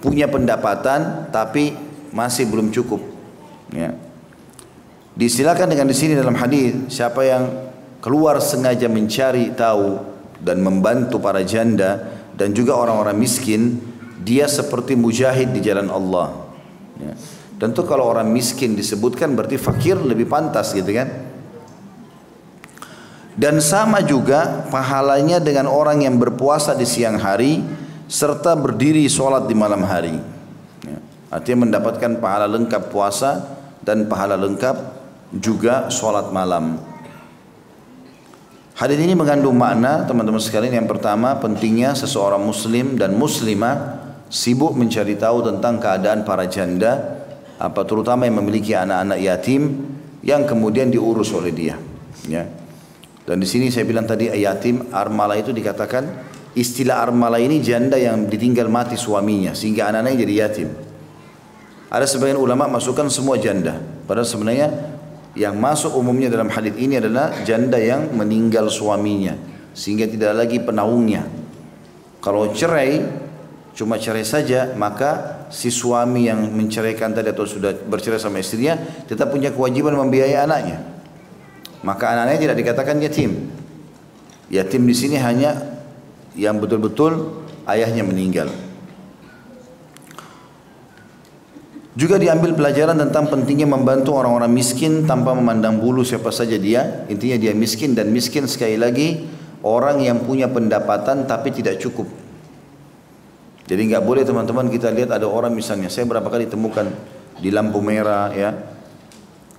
punya pendapatan tapi masih belum cukup. Ya. Disilakan dengan di sini dalam hadis siapa yang keluar sengaja mencari tahu dan membantu para janda dan juga orang-orang miskin, dia seperti mujahid di jalan Allah. Ya. Tentu kalau orang miskin disebutkan berarti fakir lebih pantas gitu kan. Dan sama juga pahalanya dengan orang yang berpuasa di siang hari serta berdiri sholat di malam hari. Ya. Artinya mendapatkan pahala lengkap puasa dan pahala lengkap juga sholat malam. Hadis ini mengandung makna teman-teman sekalian yang pertama pentingnya seseorang muslim dan muslimah sibuk mencari tahu tentang keadaan para janda apa terutama yang memiliki anak-anak yatim yang kemudian diurus oleh dia ya dan di sini saya bilang tadi yatim armala itu dikatakan istilah armala ini janda yang ditinggal mati suaminya sehingga anak-anaknya jadi yatim. Ada sebagian ulama masukkan semua janda. Padahal sebenarnya yang masuk umumnya dalam hadis ini adalah janda yang meninggal suaminya sehingga tidak lagi penaungnya. Kalau cerai cuma cerai saja maka si suami yang menceraikan tadi atau sudah bercerai sama istrinya tetap punya kewajiban membiayai anaknya maka anaknya tidak dikatakan yatim. Yatim di sini hanya yang betul-betul ayahnya meninggal. Juga diambil pelajaran tentang pentingnya membantu orang-orang miskin tanpa memandang bulu siapa saja dia. Intinya dia miskin dan miskin sekali lagi orang yang punya pendapatan tapi tidak cukup. Jadi nggak boleh teman-teman kita lihat ada orang misalnya, saya berapa kali temukan di lampu merah ya.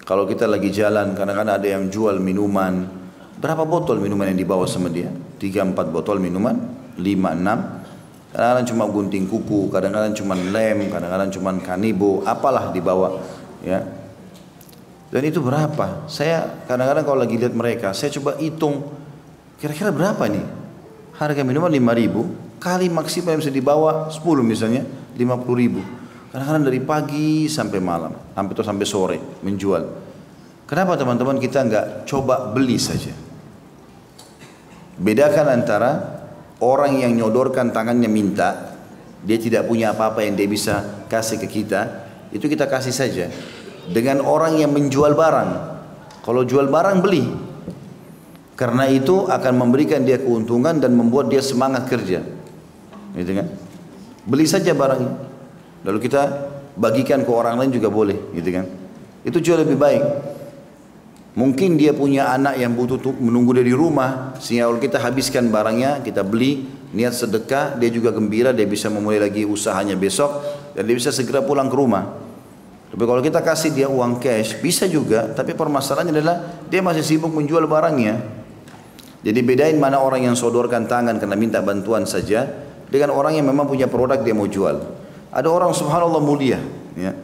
Kalau kita lagi jalan, kadang-kadang ada yang jual minuman. Berapa botol minuman yang dibawa sama dia? 3 4 botol minuman, 5 6. Kadang-kadang cuma gunting kuku, kadang-kadang cuma lem, kadang-kadang cuma kanibo, apalah dibawa ya. Dan itu berapa? Saya kadang-kadang kalau lagi lihat mereka, saya coba hitung kira-kira berapa nih? Harga minuman 5 ribu, kali maksimal yang bisa dibawa 10 misalnya 50 ribu kadang-kadang dari pagi sampai malam sampai atau sampai sore menjual kenapa teman-teman kita nggak coba beli saja bedakan antara orang yang nyodorkan tangannya minta dia tidak punya apa-apa yang dia bisa kasih ke kita itu kita kasih saja. Dengan orang yang menjual barang. Kalau jual barang beli. Karena itu akan memberikan dia keuntungan dan membuat dia semangat kerja. Gitu kan? Beli saja barangnya. Lalu kita bagikan ke orang lain juga boleh, gitu kan? Itu jauh lebih baik. Mungkin dia punya anak yang butuh menunggu dia di rumah, sehingga kalau kita habiskan barangnya, kita beli, niat sedekah, dia juga gembira, dia bisa memulai lagi usahanya besok, dan dia bisa segera pulang ke rumah. Tapi kalau kita kasih dia uang cash, bisa juga, tapi permasalahannya adalah dia masih sibuk menjual barangnya. Jadi bedain mana orang yang sodorkan tangan karena minta bantuan saja, dengan orang yang memang punya produk dia mau jual. Ada orang subhanallah mulia, ya.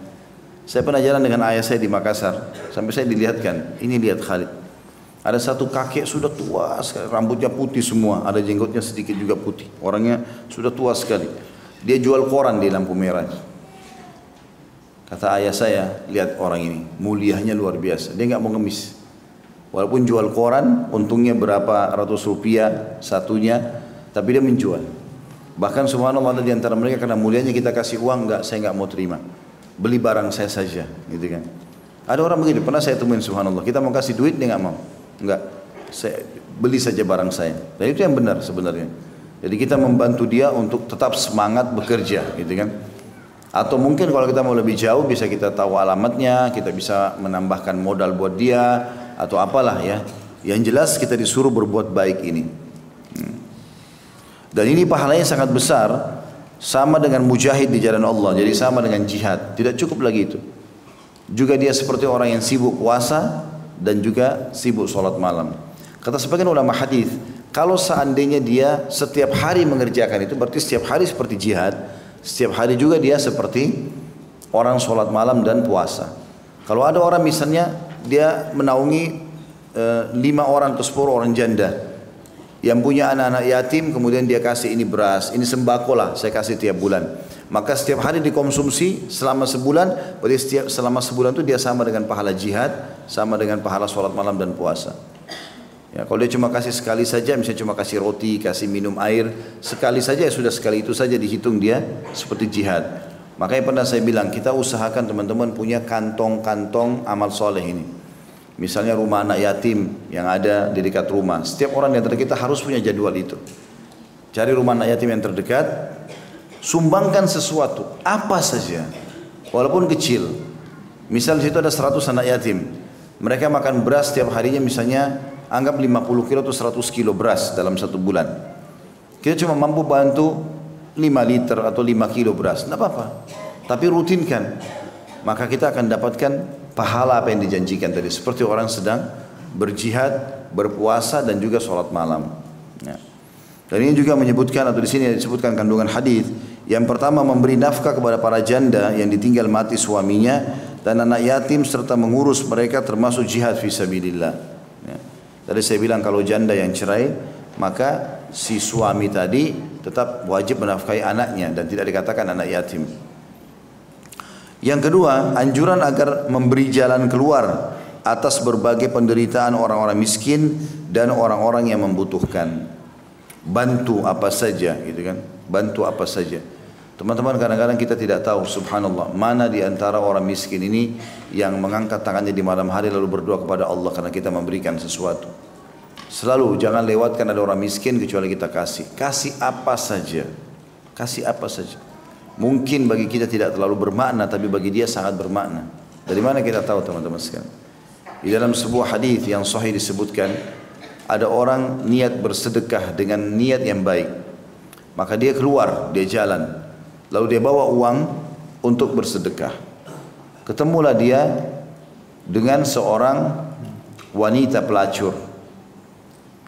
Saya pernah jalan dengan ayah saya di Makassar, sampai saya dilihatkan, ini lihat Khalid. Ada satu kakek sudah tua sekali, rambutnya putih semua, ada jenggotnya sedikit juga putih. Orangnya sudah tua sekali. Dia jual koran di lampu merah. Kata ayah saya, lihat orang ini, mulianya luar biasa. Dia nggak mau ngemis. Walaupun jual koran, untungnya berapa ratus rupiah satunya, tapi dia menjual. Bahkan subhanallah ada di antara mereka karena mulianya kita kasih uang, enggak, saya nggak mau terima. Beli barang saya saja gitu kan. Ada orang begini pernah saya temuin subhanallah kita mau kasih duit dia nggak mau. Nggak saya beli saja barang saya. Dan itu yang benar sebenarnya. Jadi kita membantu dia untuk tetap semangat bekerja gitu kan. Atau mungkin kalau kita mau lebih jauh bisa kita tahu alamatnya kita bisa menambahkan modal buat dia atau apalah ya. Yang jelas kita disuruh berbuat baik ini. Hmm. Dan ini pahalanya sangat besar sama dengan mujahid di jalan Allah jadi sama dengan jihad. Tidak cukup lagi itu. Juga dia seperti orang yang sibuk puasa dan juga sibuk sholat malam. Kata sebagian ulama hadis kalau seandainya dia setiap hari mengerjakan itu berarti setiap hari seperti jihad setiap hari juga dia seperti orang sholat malam dan puasa. Kalau ada orang misalnya dia menaungi e, lima orang atau sepuluh orang janda yang punya anak-anak yatim kemudian dia kasih ini beras, ini sembako lah saya kasih tiap bulan. Maka setiap hari dikonsumsi selama sebulan, berarti setiap selama sebulan itu dia sama dengan pahala jihad, sama dengan pahala sholat malam dan puasa. Ya, kalau dia cuma kasih sekali saja, misalnya cuma kasih roti, kasih minum air, sekali saja ya sudah sekali itu saja dihitung dia seperti jihad. Makanya pernah saya bilang kita usahakan teman-teman punya kantong-kantong amal soleh ini. Misalnya rumah anak yatim yang ada di dekat rumah. Setiap orang yang terdekat kita harus punya jadwal itu. Cari rumah anak yatim yang terdekat, sumbangkan sesuatu, apa saja, walaupun kecil. Misal di situ ada 100 anak yatim. Mereka makan beras setiap harinya misalnya anggap 50 kilo atau 100 kilo beras dalam satu bulan. Kita cuma mampu bantu 5 liter atau 5 kilo beras, tidak apa-apa. Tapi rutinkan, maka kita akan dapatkan pahala apa yang dijanjikan tadi seperti orang sedang berjihad, berpuasa dan juga sholat malam. Ya. Dan ini juga menyebutkan atau di sini disebutkan kandungan hadis yang pertama memberi nafkah kepada para janda yang ditinggal mati suaminya dan anak yatim serta mengurus mereka termasuk jihad fisabilillah. Ya. Tadi saya bilang kalau janda yang cerai maka si suami tadi tetap wajib menafkahi anaknya dan tidak dikatakan anak yatim. Yang kedua, anjuran agar memberi jalan keluar atas berbagai penderitaan orang-orang miskin dan orang-orang yang membutuhkan. Bantu apa saja, gitu kan? Bantu apa saja. Teman-teman kadang-kadang kita tidak tahu subhanallah mana di antara orang miskin ini yang mengangkat tangannya di malam hari lalu berdoa kepada Allah karena kita memberikan sesuatu. Selalu jangan lewatkan ada orang miskin kecuali kita kasih. Kasih apa saja. Kasih apa saja. Mungkin bagi kita tidak terlalu bermakna tapi bagi dia sangat bermakna. Dari mana kita tahu teman-teman sekalian? Di dalam sebuah hadis yang sahih disebutkan ada orang niat bersedekah dengan niat yang baik. Maka dia keluar, dia jalan. Lalu dia bawa uang untuk bersedekah. Ketemulah dia dengan seorang wanita pelacur.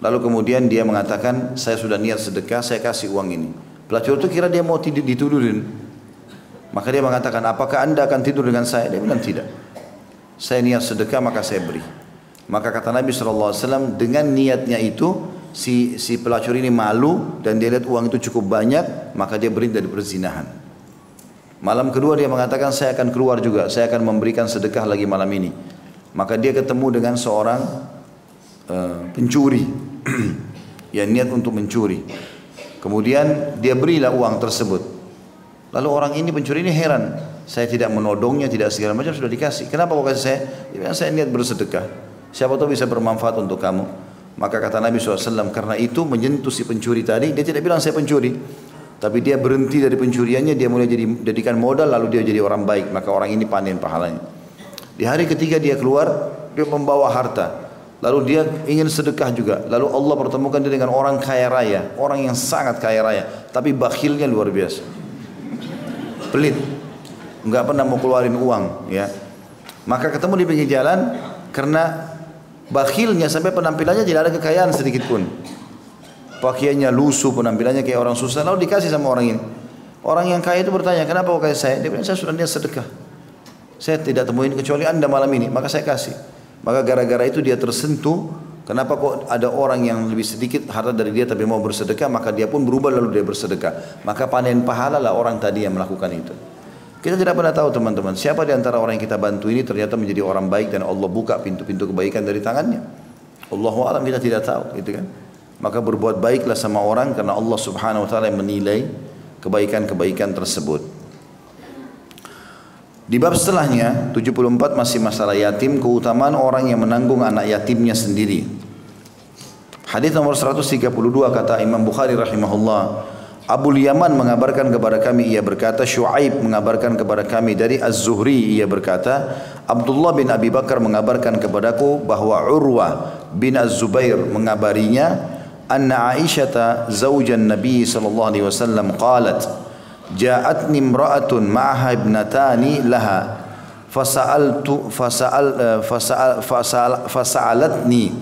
Lalu kemudian dia mengatakan, saya sudah niat sedekah, saya kasih uang ini. Pelacur itu kira dia mau ditudurin. Maka dia mengatakan, apakah anda akan tidur dengan saya? Dia bilang tidak. Saya niat sedekah maka saya beri. Maka kata Nabi SAW, dengan niatnya itu, si, si pelacur ini malu dan dia lihat uang itu cukup banyak, maka dia berhenti dari perzinahan. Malam kedua dia mengatakan, saya akan keluar juga, saya akan memberikan sedekah lagi malam ini. Maka dia ketemu dengan seorang uh, pencuri (clears throat) yang niat untuk mencuri. Kemudian dia berilah uang tersebut. Lalu orang ini pencuri ini heran. saya tidak menodongnya, tidak segala macam sudah dikasih. Kenapa kau kasih saya? Dia bilang saya niat bersedekah. Siapa tahu bisa bermanfaat untuk kamu. Maka kata Nabi SAW, karena itu menyentuh si pencuri tadi, dia tidak bilang saya pencuri. Tapi dia berhenti dari pencuriannya, dia mulai jadi jadikan modal, lalu dia jadi orang baik. Maka orang ini panen pahalanya. Di hari ketiga dia keluar, dia membawa harta. Lalu dia ingin sedekah juga. Lalu Allah pertemukan dia dengan orang kaya raya. Orang yang sangat kaya raya. Tapi bakhilnya luar biasa. Pelit. Enggak pernah mau keluarin uang. ya. Maka ketemu di pinggir jalan. Karena bakhilnya sampai penampilannya tidak ada kekayaan sedikit pun. Pakaiannya lusuh, penampilannya kayak orang susah. Lalu dikasih sama orang ini. Orang yang kaya itu bertanya, kenapa kau kasih saya? Dia bilang, saya sudah niat sedekah. Saya tidak temuin kecuali anda malam ini, maka saya kasih. Maka gara-gara itu dia tersentuh. Kenapa kok ada orang yang lebih sedikit harta dari dia tapi mau bersedekah maka dia pun berubah lalu dia bersedekah. Maka panen pahala lah orang tadi yang melakukan itu. Kita tidak pernah tahu teman-teman siapa di antara orang yang kita bantu ini ternyata menjadi orang baik dan Allah buka pintu-pintu kebaikan dari tangannya. Allahu alam kita tidak tahu, gitu kan? Maka berbuat baiklah sama orang karena Allah Subhanahu wa taala menilai kebaikan-kebaikan tersebut. Di bab setelahnya 74 masih masalah yatim keutamaan orang yang menanggung anak yatimnya sendiri. Hadis nomor 132 kata Imam Bukhari rahimahullah Abu Yaman mengabarkan kepada kami ia berkata Shu'aib mengabarkan kepada kami dari Az-Zuhri ia berkata Abdullah bin Abi Bakar mengabarkan kepadaku bahwa Urwah bin Az-Zubair mengabarinya anna Aisyah zaujan Nabi sallallahu alaihi wasallam qalat جاءتني امرأة معها ابنتان لها فسألت فسأل فسأل فسأل فسألتني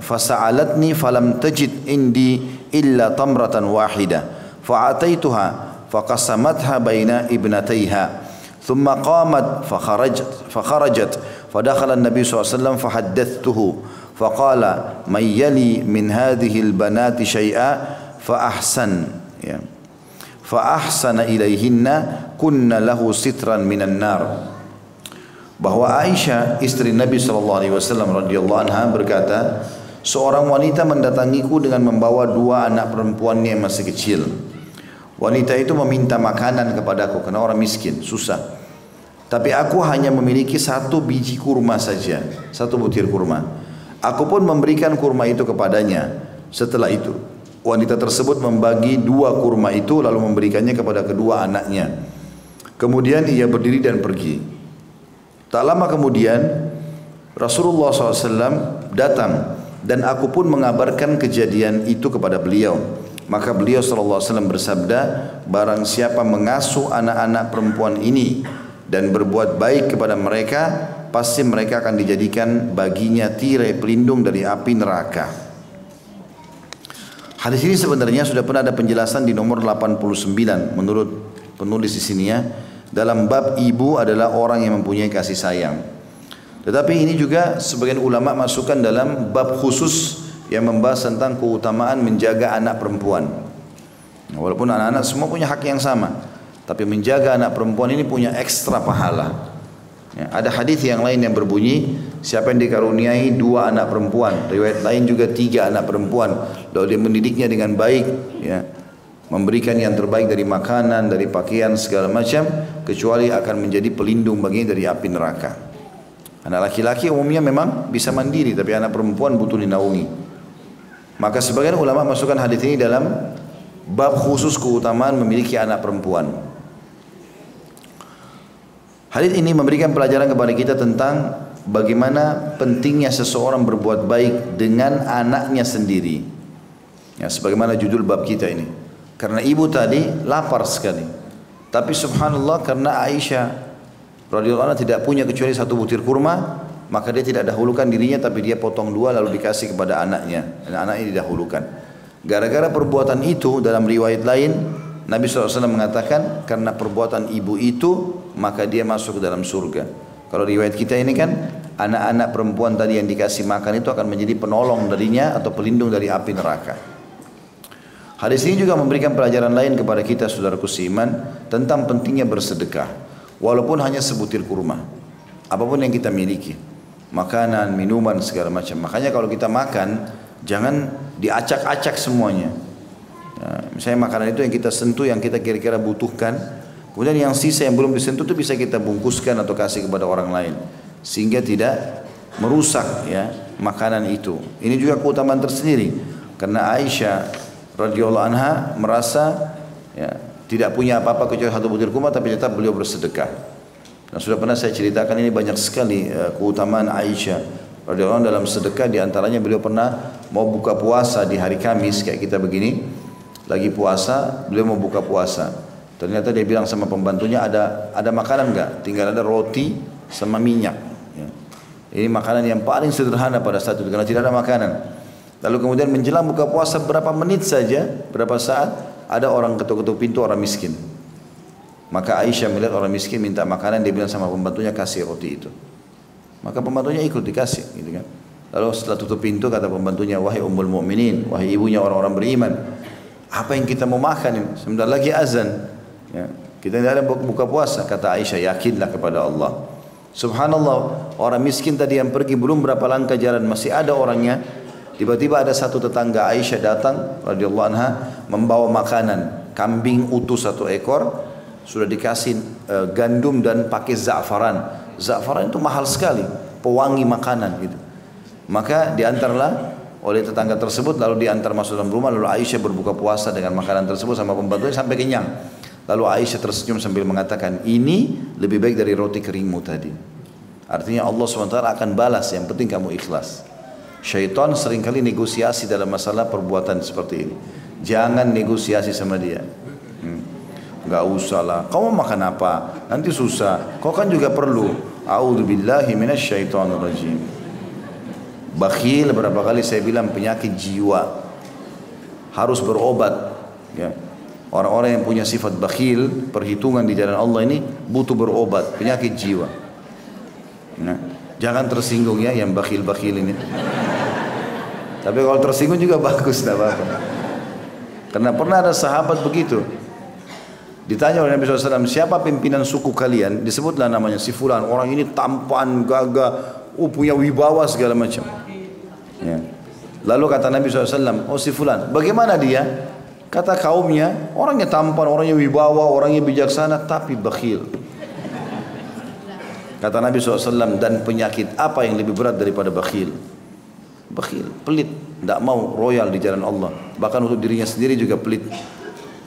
فسألتني فلم تجد عندي إلا تمرة واحدة فأتيتها فقسمتها بين ابنتيها ثم قامت فخرجت فخرجت فدخل النبي صلى الله عليه وسلم فحدثته فقال من يلي من هذه البنات شيئا فأحسن. Fa ahsana ilaihinna kunna lahu sitran minan nar bahwa Aisyah istri Nabi sallallahu alaihi wasallam radhiyallahu anha berkata seorang wanita mendatangiku dengan membawa dua anak perempuannya yang masih kecil. Wanita itu meminta makanan kepadaku karena orang miskin susah. Tapi aku hanya memiliki satu biji kurma saja satu butir kurma. Aku pun memberikan kurma itu kepadanya setelah itu Wanita tersebut membagi dua kurma itu lalu memberikannya kepada kedua anaknya. Kemudian ia berdiri dan pergi. Tak lama kemudian Rasulullah SAW datang dan aku pun mengabarkan kejadian itu kepada beliau. Maka beliau SAW bersabda, barang siapa mengasuh anak-anak perempuan ini dan berbuat baik kepada mereka, pasti mereka akan dijadikan baginya tirai pelindung dari api neraka. Hadis ini sebenarnya sudah pernah ada penjelasan di nomor 89 menurut penulis di sini ya. Dalam bab ibu adalah orang yang mempunyai kasih sayang. Tetapi ini juga sebagian ulama masukkan dalam bab khusus yang membahas tentang keutamaan menjaga anak perempuan. Walaupun anak-anak semua punya hak yang sama, tapi menjaga anak perempuan ini punya ekstra pahala. Ya, ada hadis yang lain yang berbunyi siapa yang dikaruniai dua anak perempuan, riwayat lain juga tiga anak perempuan, lalu dia mendidiknya dengan baik, ya, memberikan yang terbaik dari makanan, dari pakaian segala macam, kecuali akan menjadi pelindung baginya dari api neraka. Anak laki-laki umumnya memang bisa mandiri, tapi anak perempuan butuh dinaungi. Maka sebagian ulama masukkan hadis ini dalam bab khusus keutamaan memiliki anak perempuan. Hadis ini memberikan pelajaran kepada kita tentang bagaimana pentingnya seseorang berbuat baik dengan anaknya sendiri. Ya, sebagaimana judul bab kita ini. Karena ibu tadi lapar sekali. Tapi subhanallah karena Aisyah radhiyallahu anha tidak punya kecuali satu butir kurma, maka dia tidak dahulukan dirinya tapi dia potong dua lalu dikasih kepada anaknya. Dan anaknya didahulukan. Gara-gara perbuatan itu dalam riwayat lain Nabi SAW mengatakan karena perbuatan ibu itu maka dia masuk ke dalam surga. Kalau riwayat kita ini kan anak-anak perempuan tadi yang dikasih makan itu akan menjadi penolong darinya atau pelindung dari api neraka. Hadis ini juga memberikan pelajaran lain kepada kita saudaraku seiman tentang pentingnya bersedekah walaupun hanya sebutir kurma. Apa pun yang kita miliki, makanan, minuman segala macam. Makanya kalau kita makan jangan diacak-acak semuanya. Misalnya makanan itu yang kita sentuh, yang kita kira-kira butuhkan, Kemudian yang sisa yang belum disentuh itu bisa kita bungkuskan atau kasih kepada orang lain. Sehingga tidak merusak ya makanan itu. Ini juga keutamaan tersendiri. Karena Aisyah radhiyallahu anha merasa ya, tidak punya apa-apa kecuali satu butir kurma tapi tetap beliau bersedekah. Dan sudah pernah saya ceritakan ini banyak sekali uh, keutamaan Aisyah radhiyallahu dalam sedekah. Di antaranya beliau pernah mau buka puasa di hari Kamis kayak kita begini lagi puasa beliau mau buka puasa Ternyata dia bilang sama pembantunya ada ada makanan enggak? Tinggal ada roti sama minyak. Ya. Ini makanan yang paling sederhana pada saat itu karena tidak ada makanan. Lalu kemudian menjelang buka puasa berapa menit saja, berapa saat ada orang ketuk-ketuk pintu orang miskin. Maka Aisyah melihat orang miskin minta makanan dia bilang sama pembantunya kasih roti itu. Maka pembantunya ikut dikasih gitu kan. Lalu setelah tutup pintu kata pembantunya wahai ummul mukminin, wahai ibunya orang-orang beriman, apa yang kita mau makan? Sebentar lagi azan. Ya. Kita tidak ada buka puasa. Kata Aisyah, yakinlah kepada Allah. Subhanallah, orang miskin tadi yang pergi belum berapa langkah jalan masih ada orangnya. Tiba-tiba ada satu tetangga Aisyah datang, radhiyallahu anha, membawa makanan kambing utuh satu ekor, sudah dikasih uh, gandum dan pakai za'faran. Za'faran itu mahal sekali, pewangi makanan gitu. Maka diantarlah oleh tetangga tersebut lalu diantar masuk dalam rumah lalu Aisyah berbuka puasa dengan makanan tersebut sama pembantunya sampai kenyang. Lalu Aisyah tersenyum sambil mengatakan, ini lebih baik dari roti keringmu tadi. Artinya Allah SWT akan balas, yang penting kamu ikhlas. Syaitan sering kali negosiasi dalam masalah perbuatan seperti ini. Jangan negosiasi sama dia. Hmm. Gak usah lah. Kau mau makan apa? Nanti susah. Kau kan juga perlu. A'udzubillahi minasyaitonirrajim. Bakhil berapa kali saya bilang penyakit jiwa. Harus berobat. Ya. Orang-orang yang punya sifat bakhil, perhitungan di jalan Allah ini butuh berobat, penyakit jiwa. Nah, jangan tersinggung ya yang bakhil-bakhil ini. Tapi kalau tersinggung juga bagus, tidak apa-apa. Karena pernah ada sahabat begitu. Ditanya oleh Nabi SAW, siapa pimpinan suku kalian? Disebutlah namanya si Fulan. Orang ini tampan, gagah, uh, punya wibawa segala macam. Ya. Lalu kata Nabi SAW, oh si Fulan, bagaimana dia? Kata kaumnya, orangnya tampan, orangnya wibawa, orangnya bijaksana, tapi bakhil. Kata Nabi SAW, dan penyakit apa yang lebih berat daripada bakhil? Bakhil, pelit, tidak mau royal di jalan Allah. Bahkan untuk dirinya sendiri juga pelit.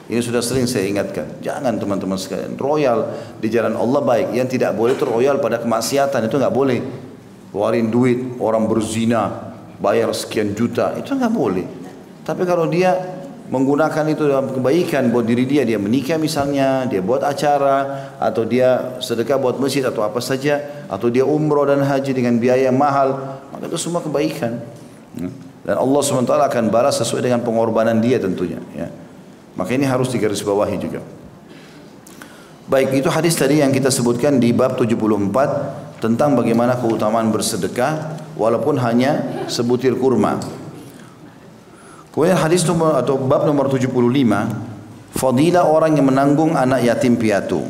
Ini sudah sering saya ingatkan. Jangan teman-teman sekalian. Royal di jalan Allah baik. Yang tidak boleh itu royal pada kemaksiatan. Itu nggak boleh. Keluarin duit, orang berzina, bayar sekian juta. Itu nggak boleh. Tapi kalau dia menggunakan itu dalam kebaikan buat diri dia dia menikah misalnya dia buat acara atau dia sedekah buat masjid atau apa saja atau dia umroh dan haji dengan biaya mahal maka itu semua kebaikan hmm. dan Allah SWT akan balas sesuai dengan pengorbanan dia tentunya ya. maka ini harus digarisbawahi juga baik itu hadis tadi yang kita sebutkan di bab 74 tentang bagaimana keutamaan bersedekah walaupun hanya sebutir kurma. Kemudian hadis nomor atau bab nomor 75 Fadilah orang yang menanggung anak yatim piatu.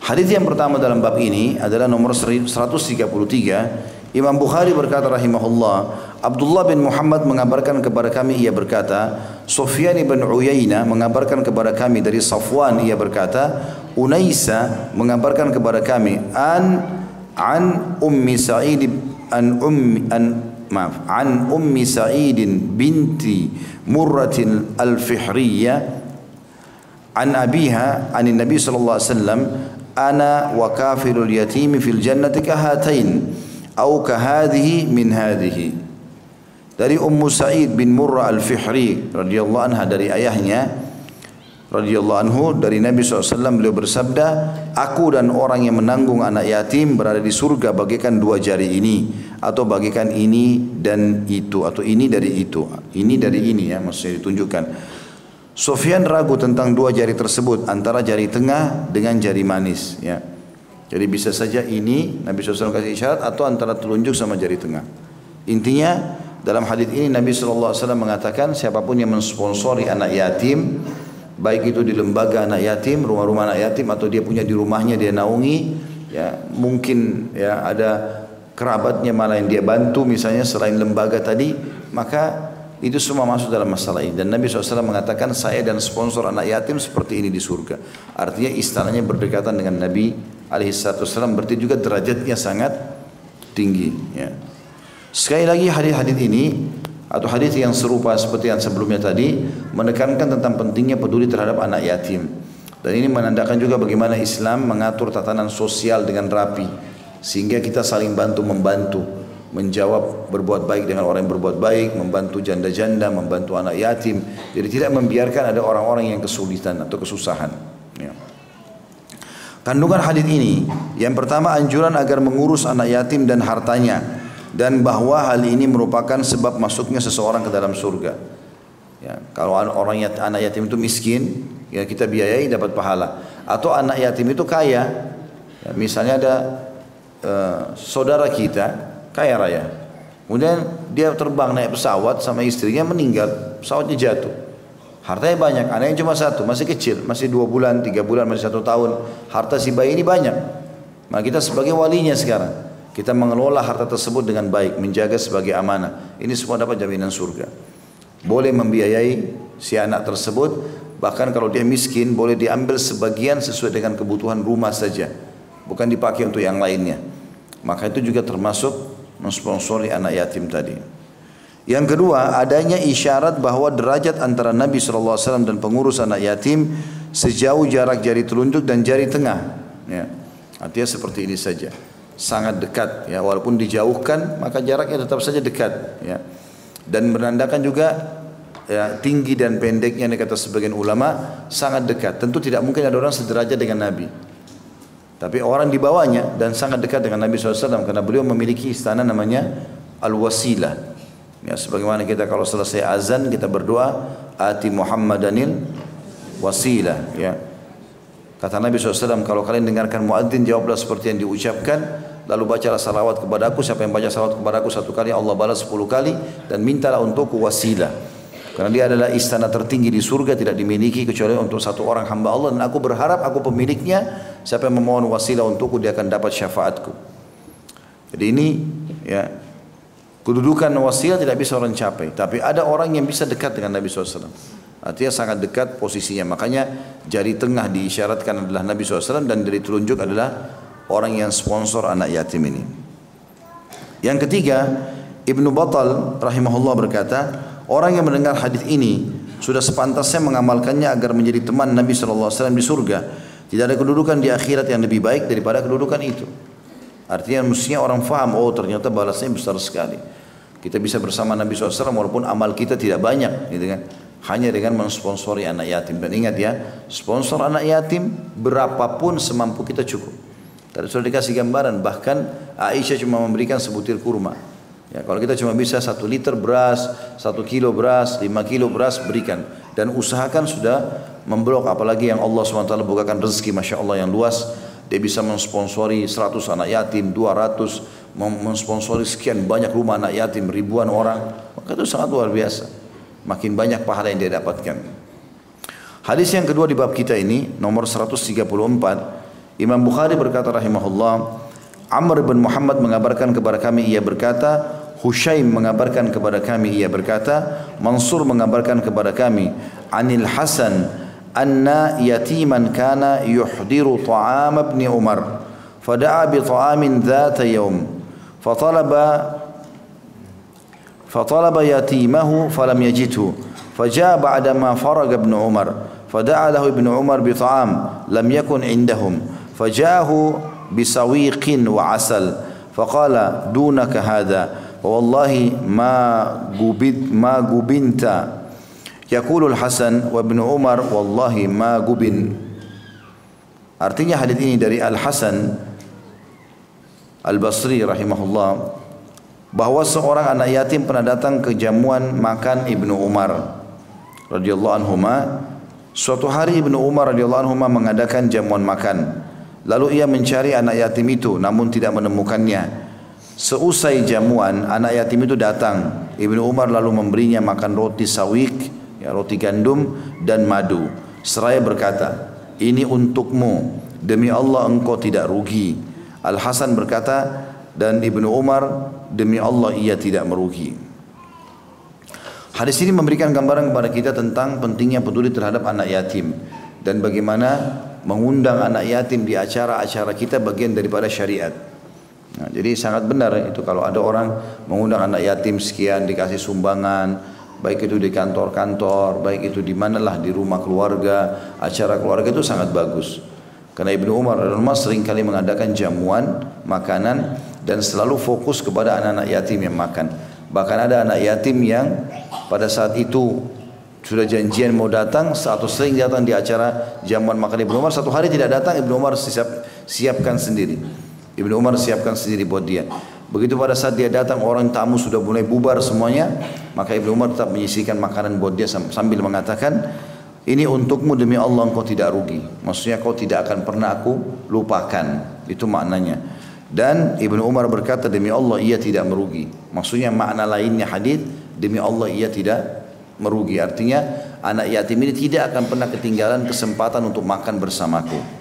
Hadis yang pertama dalam bab ini adalah nomor 133 Imam Bukhari berkata rahimahullah Abdullah bin Muhammad mengabarkan kepada kami ia berkata Sufyan bin Uyainah mengabarkan kepada kami dari Safwan ia berkata Unaisa mengabarkan kepada kami an عن أم سعيد عن أم عن عن أم سعيد بنت مرة الفحرية عن أبيها عن النبي صلى الله عليه وسلم أنا وكافر اليتيم في الجنة كهاتين أو كهذه من هذه. Dari Ummu Sa'id bin Murrah Al-Fihri radhiyallahu anha dari ayahnya radhiyallahu anhu dari Nabi SAW beliau bersabda aku dan orang yang menanggung anak yatim berada di surga bagaikan dua jari ini atau bagaikan ini dan itu atau ini dari itu ini dari ini ya maksudnya ditunjukkan. Sofyan ragu tentang dua jari tersebut antara jari tengah dengan jari manis ya. Jadi bisa saja ini Nabi SAW kasih isyarat atau antara telunjuk sama jari tengah. Intinya dalam hadis ini Nabi SAW mengatakan siapa pun yang mensponsori anak yatim baik itu di lembaga anak yatim, rumah-rumah anak yatim atau dia punya di rumahnya dia naungi, ya mungkin ya ada kerabatnya malah yang dia bantu misalnya selain lembaga tadi, maka itu semua masuk dalam masalah ini. Dan Nabi SAW mengatakan saya dan sponsor anak yatim seperti ini di surga. Artinya istananya berdekatan dengan Nabi SAW berarti juga derajatnya sangat tinggi. Ya. Sekali lagi hadis-hadis ini atau hadis yang serupa seperti yang sebelumnya tadi menekankan tentang pentingnya peduli terhadap anak yatim. Dan ini menandakan juga bagaimana Islam mengatur tatanan sosial dengan rapi sehingga kita saling bantu membantu menjawab berbuat baik dengan orang yang berbuat baik, membantu janda-janda, membantu anak yatim. Jadi tidak membiarkan ada orang-orang yang kesulitan atau kesusahan. Ya. Kandungan hadis ini yang pertama anjuran agar mengurus anak yatim dan hartanya dan bahwa hal ini merupakan sebab masuknya seseorang ke dalam surga. Ya, kalau orang yat, anak yatim itu miskin, ya kita biayai dapat pahala. Atau anak yatim itu kaya, ya, misalnya ada uh, saudara kita kaya raya. Kemudian dia terbang naik pesawat sama istrinya meninggal, pesawatnya jatuh. Hartanya banyak, anaknya cuma satu, masih kecil, masih dua bulan, tiga bulan, masih satu tahun. Harta si bayi ini banyak. Nah kita sebagai walinya sekarang, kita mengelola harta tersebut dengan baik, menjaga sebagai amanah. Ini semua dapat jaminan surga. Boleh membiayai si anak tersebut, bahkan kalau dia miskin boleh diambil sebagian sesuai dengan kebutuhan rumah saja, bukan dipakai untuk yang lainnya. Maka itu juga termasuk mensponsori anak yatim tadi. Yang kedua, adanya isyarat bahwa derajat antara Nabi SAW dan pengurus anak yatim sejauh jarak jari telunjuk dan jari tengah. Ya. Artinya seperti ini saja. Sangat dekat ya walaupun dijauhkan maka jaraknya tetap saja dekat ya. Dan menandakan juga ya, tinggi dan pendeknya yang kata sebagian ulama sangat dekat. Tentu tidak mungkin ada orang sederajat dengan Nabi. Tapi orang di bawahnya dan sangat dekat dengan Nabi SAW karena beliau memiliki istana namanya Al-Wasilah. Ya, sebagaimana kita kalau selesai azan kita berdoa ati Muhammadanil wasilah ya. Kata Nabi SAW kalau kalian dengarkan muadzin jawablah seperti yang diucapkan lalu bacalah salawat kepada aku siapa yang baca salawat kepada aku satu kali Allah balas sepuluh kali dan mintalah untukku wasilah karena dia adalah istana tertinggi di surga tidak dimiliki kecuali untuk satu orang hamba Allah dan aku berharap aku pemiliknya siapa yang memohon wasilah untukku dia akan dapat syafaatku. Jadi ini ya kedudukan wasilah tidak bisa orang capai tapi ada orang yang bisa dekat dengan Nabi SAW. Artinya sangat dekat posisinya. Makanya jari tengah diisyaratkan adalah Nabi SAW dan jari telunjuk adalah orang yang sponsor anak yatim ini. Yang ketiga, Ibnu Batal rahimahullah berkata, Orang yang mendengar hadis ini sudah sepantasnya mengamalkannya agar menjadi teman Nabi SAW di surga. Tidak ada kedudukan di akhirat yang lebih baik daripada kedudukan itu. Artinya mestinya orang faham, oh ternyata balasnya besar sekali. Kita bisa bersama Nabi SAW walaupun amal kita tidak banyak, gitu kan? Hanya dengan mensponsori anak yatim. Dan ingat ya, sponsor anak yatim berapapun semampu kita cukup. Tadi sudah dikasih gambaran, bahkan Aisyah cuma memberikan sebutir kurma. Ya, kalau kita cuma bisa satu liter beras, satu kilo beras, lima kilo beras berikan. Dan usahakan sudah memblok. Apalagi yang Allah swt bukakan rezeki masya Allah yang luas. Dia bisa mensponsori 100 anak yatim, 200 mensponsori sekian banyak rumah anak yatim, ribuan orang. Maka itu sangat luar biasa. Makin banyak pahala yang dia dapatkan. Hadis yang kedua di bab kita ini nomor 134 Imam Bukhari berkata rahimahullah Amr bin Muhammad mengabarkan kepada kami ia berkata Hushaim mengabarkan kepada kami ia berkata Mansur mengabarkan kepada kami Anil Hasan anna yatiman kana yuhdiru ta'am ibn Umar fada'a bi ta'amin dhata yawm fatalaba فطلب يتيمه فلم يجده فجاء بعدما فرغ ابن عمر فدعا له ابن عمر بطعام لم يكن عندهم fajahu bisawiqin wa asal. Faqala dunaka hadha? Wa wallahi ma gubid ma gubinta. Yaqulu al-Hasan wa ibn Umar wallahi ma gubin. Artinya hadis ini dari Al-Hasan Al-Basri rahimahullah bahwa seorang anak yatim pernah datang ke jamuan makan Ibnu Umar radhiyallahu anhuma. Suatu hari Ibnu Umar radhiyallahu anhuma mengadakan jamuan makan lalu ia mencari anak yatim itu namun tidak menemukannya Seusai jamuan, anak yatim itu datang. Ibnu Umar lalu memberinya makan roti sawik, ya, roti gandum dan madu. Seraya berkata, ini untukmu, demi Allah engkau tidak rugi. Al Hasan berkata, dan Ibnu Umar, demi Allah ia tidak merugi. Hadis ini memberikan gambaran kepada kita tentang pentingnya peduli terhadap anak yatim dan bagaimana mengundang anak yatim di acara-acara kita bagian daripada syariat. Nah, jadi sangat benar itu kalau ada orang mengundang anak yatim sekian dikasih sumbangan, baik itu di kantor-kantor, baik itu di manalah di rumah keluarga, acara keluarga itu sangat bagus. Karena Ibnu Umar Umar sering kali mengadakan jamuan makanan dan selalu fokus kepada anak-anak yatim yang makan. Bahkan ada anak yatim yang pada saat itu sudah janjian mau datang atau sering datang di acara jamuan makan Ibnu Umar satu hari tidak datang Ibnu Umar siap, siapkan sendiri. Ibnu Umar siapkan sendiri buat dia. Begitu pada saat dia datang orang tamu sudah mulai bubar semuanya maka Ibnu Umar tetap menyisikan makanan buat dia sambil mengatakan ini untukmu demi Allah engkau tidak rugi. Maksudnya kau tidak akan pernah aku lupakan. Itu maknanya. Dan Ibnu Umar berkata demi Allah ia tidak merugi. Maksudnya makna lainnya hadis demi Allah ia tidak merugi. Artinya anak yatim ini tidak akan pernah ketinggalan kesempatan untuk makan bersamaku.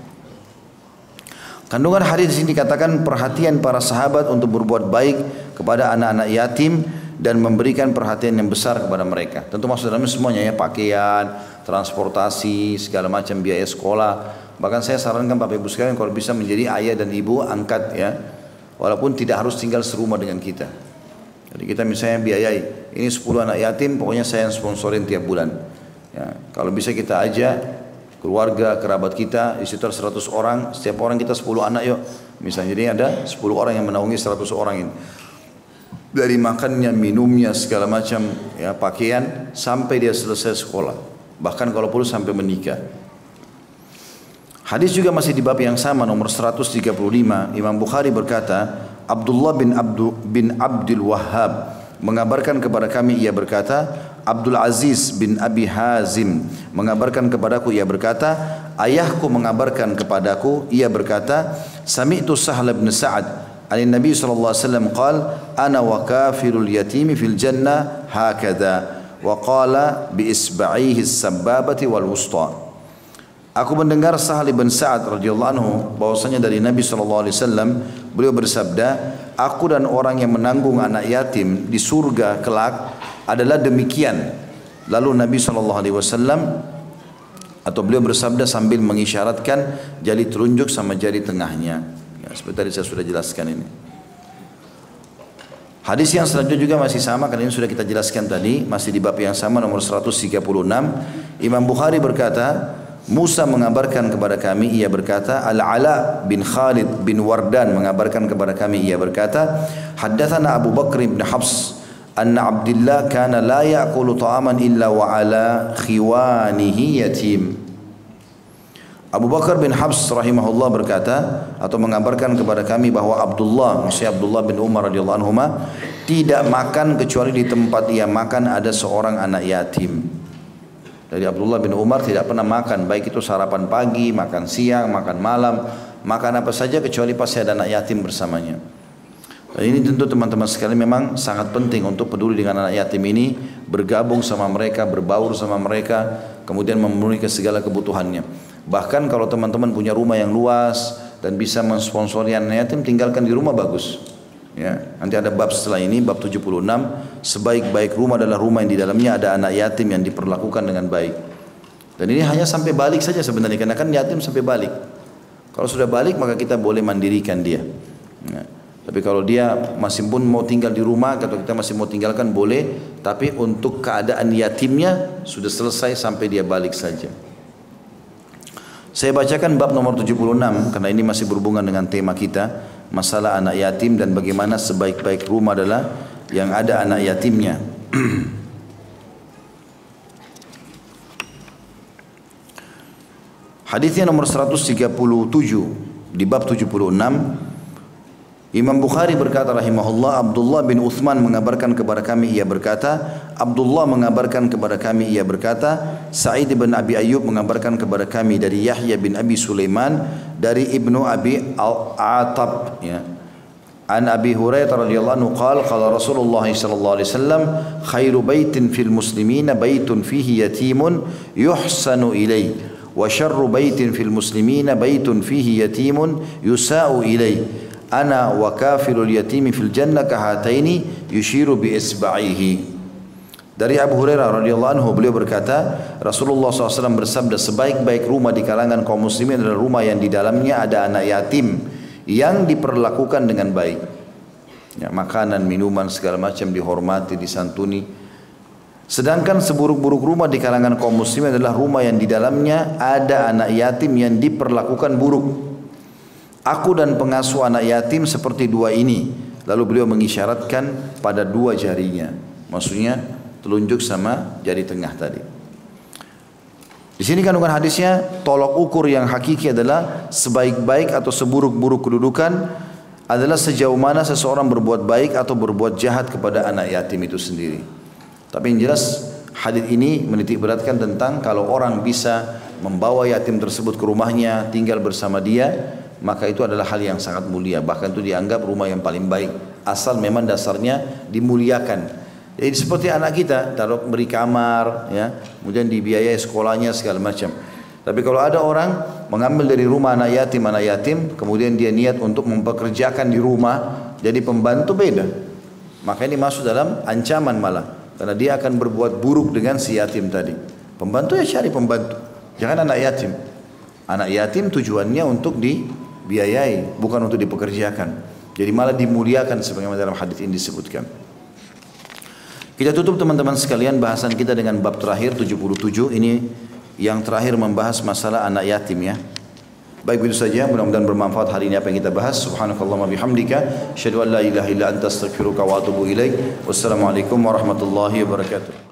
Kandungan hadis ini dikatakan perhatian para sahabat untuk berbuat baik kepada anak-anak yatim dan memberikan perhatian yang besar kepada mereka. Tentu maksud dalamnya semuanya ya pakaian, transportasi, segala macam biaya sekolah. Bahkan saya sarankan Bapak Ibu sekalian kalau bisa menjadi ayah dan ibu angkat ya. Walaupun tidak harus tinggal serumah dengan kita. Jadi kita misalnya biayai, ini 10 anak yatim, pokoknya saya yang sponsorin tiap bulan. Ya, kalau bisa kita aja keluarga, kerabat kita, di situ 100 orang, setiap orang kita 10 anak yuk. Misalnya jadi ada 10 orang yang menaungi 100 orang ini. Dari makannya, minumnya, segala macam ya pakaian sampai dia selesai sekolah. Bahkan kalau perlu sampai menikah. Hadis juga masih di bab yang sama nomor 135. Imam Bukhari berkata, Abdullah bin Abdu, bin Abdul Wahhab mengabarkan kepada kami ia berkata Abdul Aziz bin Abi Hazim mengabarkan kepadaku ia berkata ayahku mengabarkan kepadaku ia berkata sami'tu Sahal bin Sa'ad an Nabi sallallahu alaihi wasallam qal ana wa kafirul yatimi fil jannah hakadha wa qala bi isba'ihi as-sabbabati wal wusta Aku mendengar Sahal bin Sa'ad radhiyallahu anhu bahwasanya dari Nabi sallallahu alaihi wasallam beliau bersabda, "Aku dan orang yang menanggung anak yatim di surga kelak adalah demikian." Lalu Nabi sallallahu alaihi wasallam atau beliau bersabda sambil mengisyaratkan jari telunjuk sama jari tengahnya. Ya, seperti tadi saya sudah jelaskan ini. Hadis yang selanjutnya juga masih sama karena ini sudah kita jelaskan tadi, masih di bab yang sama nomor 136. Imam Bukhari berkata, Musa mengabarkan kepada kami ia berkata Al-Ala bin Khalid bin Wardan mengabarkan kepada kami ia berkata Haddathana Abu Bakr bin Habs anna Abdullah kana la ya'kulu ta'aman illa wa ala khiwanihi yatim Abu Bakar bin Habs rahimahullah berkata atau mengabarkan kepada kami bahwa Abdullah maksudnya Abdullah bin Umar radhiyallahu anhu tidak makan kecuali di tempat ia makan ada seorang anak yatim. Dari Abdullah bin Umar tidak pernah makan, baik itu sarapan pagi, makan siang, makan malam, makan apa saja kecuali pasti ada anak yatim bersamanya. Dan ini tentu teman-teman sekalian memang sangat penting untuk peduli dengan anak yatim ini, bergabung sama mereka, berbaur sama mereka, kemudian memenuhi segala kebutuhannya. Bahkan kalau teman-teman punya rumah yang luas dan bisa mensponsori anak yatim, tinggalkan di rumah bagus. Ya, nanti ada bab setelah ini, bab 76, sebaik-baik rumah adalah rumah yang di dalamnya ada anak yatim yang diperlakukan dengan baik. Dan ini hanya sampai balik saja sebenarnya, karena kan yatim sampai balik. Kalau sudah balik maka kita boleh mandirikan dia. Ya. Tapi kalau dia masih pun mau tinggal di rumah atau kita masih mau tinggalkan boleh, tapi untuk keadaan yatimnya sudah selesai sampai dia balik saja. Saya bacakan bab nomor 76 karena ini masih berhubungan dengan tema kita masalah anak yatim dan bagaimana sebaik-baik rumah adalah yang ada anak yatimnya. (clears throat) Hadisnya nomor 137 di bab 76 Imam Bukhari berkata rahimahullah Abdullah bin Uthman mengabarkan kepada kami ia berkata Abdullah mengabarkan kepada kami ia berkata Sa'id bin Abi Ayyub mengabarkan kepada kami dari Yahya bin Abi Sulaiman dari Ibnu Abi Al-Atab ya. An Abi Hurairah radhiyallahu anhu qala qala Rasulullah sallallahu alaihi wasallam khairu baitin fil muslimina baitun fihi yatimun yuhsanu ilayhi wa syarru baitin fil muslimina baitun fihi yatimun yusa'u ilayhi ana wa kafilul yatimi fil jannah kahataini yushiru bi isba'ihi Dari Abu Hurairah radhiyallahu anhu beliau berkata, Rasulullah SAW bersabda sebaik-baik rumah di kalangan kaum muslimin adalah rumah yang di dalamnya ada anak yatim yang diperlakukan dengan baik. Ya, makanan, minuman segala macam dihormati, disantuni. Sedangkan seburuk-buruk rumah di kalangan kaum muslimin adalah rumah yang di dalamnya ada anak yatim yang diperlakukan buruk. Aku dan pengasuh anak yatim seperti dua ini. Lalu beliau mengisyaratkan pada dua jarinya. Maksudnya telunjuk sama jari tengah tadi. Di sini kandungan hadisnya tolok ukur yang hakiki adalah sebaik-baik atau seburuk-buruk kedudukan adalah sejauh mana seseorang berbuat baik atau berbuat jahat kepada anak yatim itu sendiri. Tapi yang jelas hadis ini menitik beratkan tentang kalau orang bisa membawa yatim tersebut ke rumahnya, tinggal bersama dia, maka itu adalah hal yang sangat mulia. Bahkan itu dianggap rumah yang paling baik. Asal memang dasarnya dimuliakan. Jadi seperti anak kita, taruh beri kamar, ya, kemudian dibiayai sekolahnya segala macam. Tapi kalau ada orang mengambil dari rumah anak yatim, anak yatim, kemudian dia niat untuk mempekerjakan di rumah, jadi pembantu beda. Maka ini masuk dalam ancaman malah. Karena dia akan berbuat buruk dengan si yatim tadi. Pembantu ya cari pembantu. Jangan anak yatim. Anak yatim tujuannya untuk dibiayai, bukan untuk dipekerjakan. Jadi malah dimuliakan sebagaimana dalam hadis ini disebutkan. Kita tutup teman-teman sekalian bahasan kita dengan bab terakhir 77 ini yang terakhir membahas masalah anak yatim ya. Baik begitu saja mudah-mudahan bermanfaat hari ini apa yang kita bahas. Subhanakallahumma bihamdika asyhadu an la ilaha illa anta astaghfiruka wa atubu ilaik. Wassalamualaikum warahmatullahi wabarakatuh.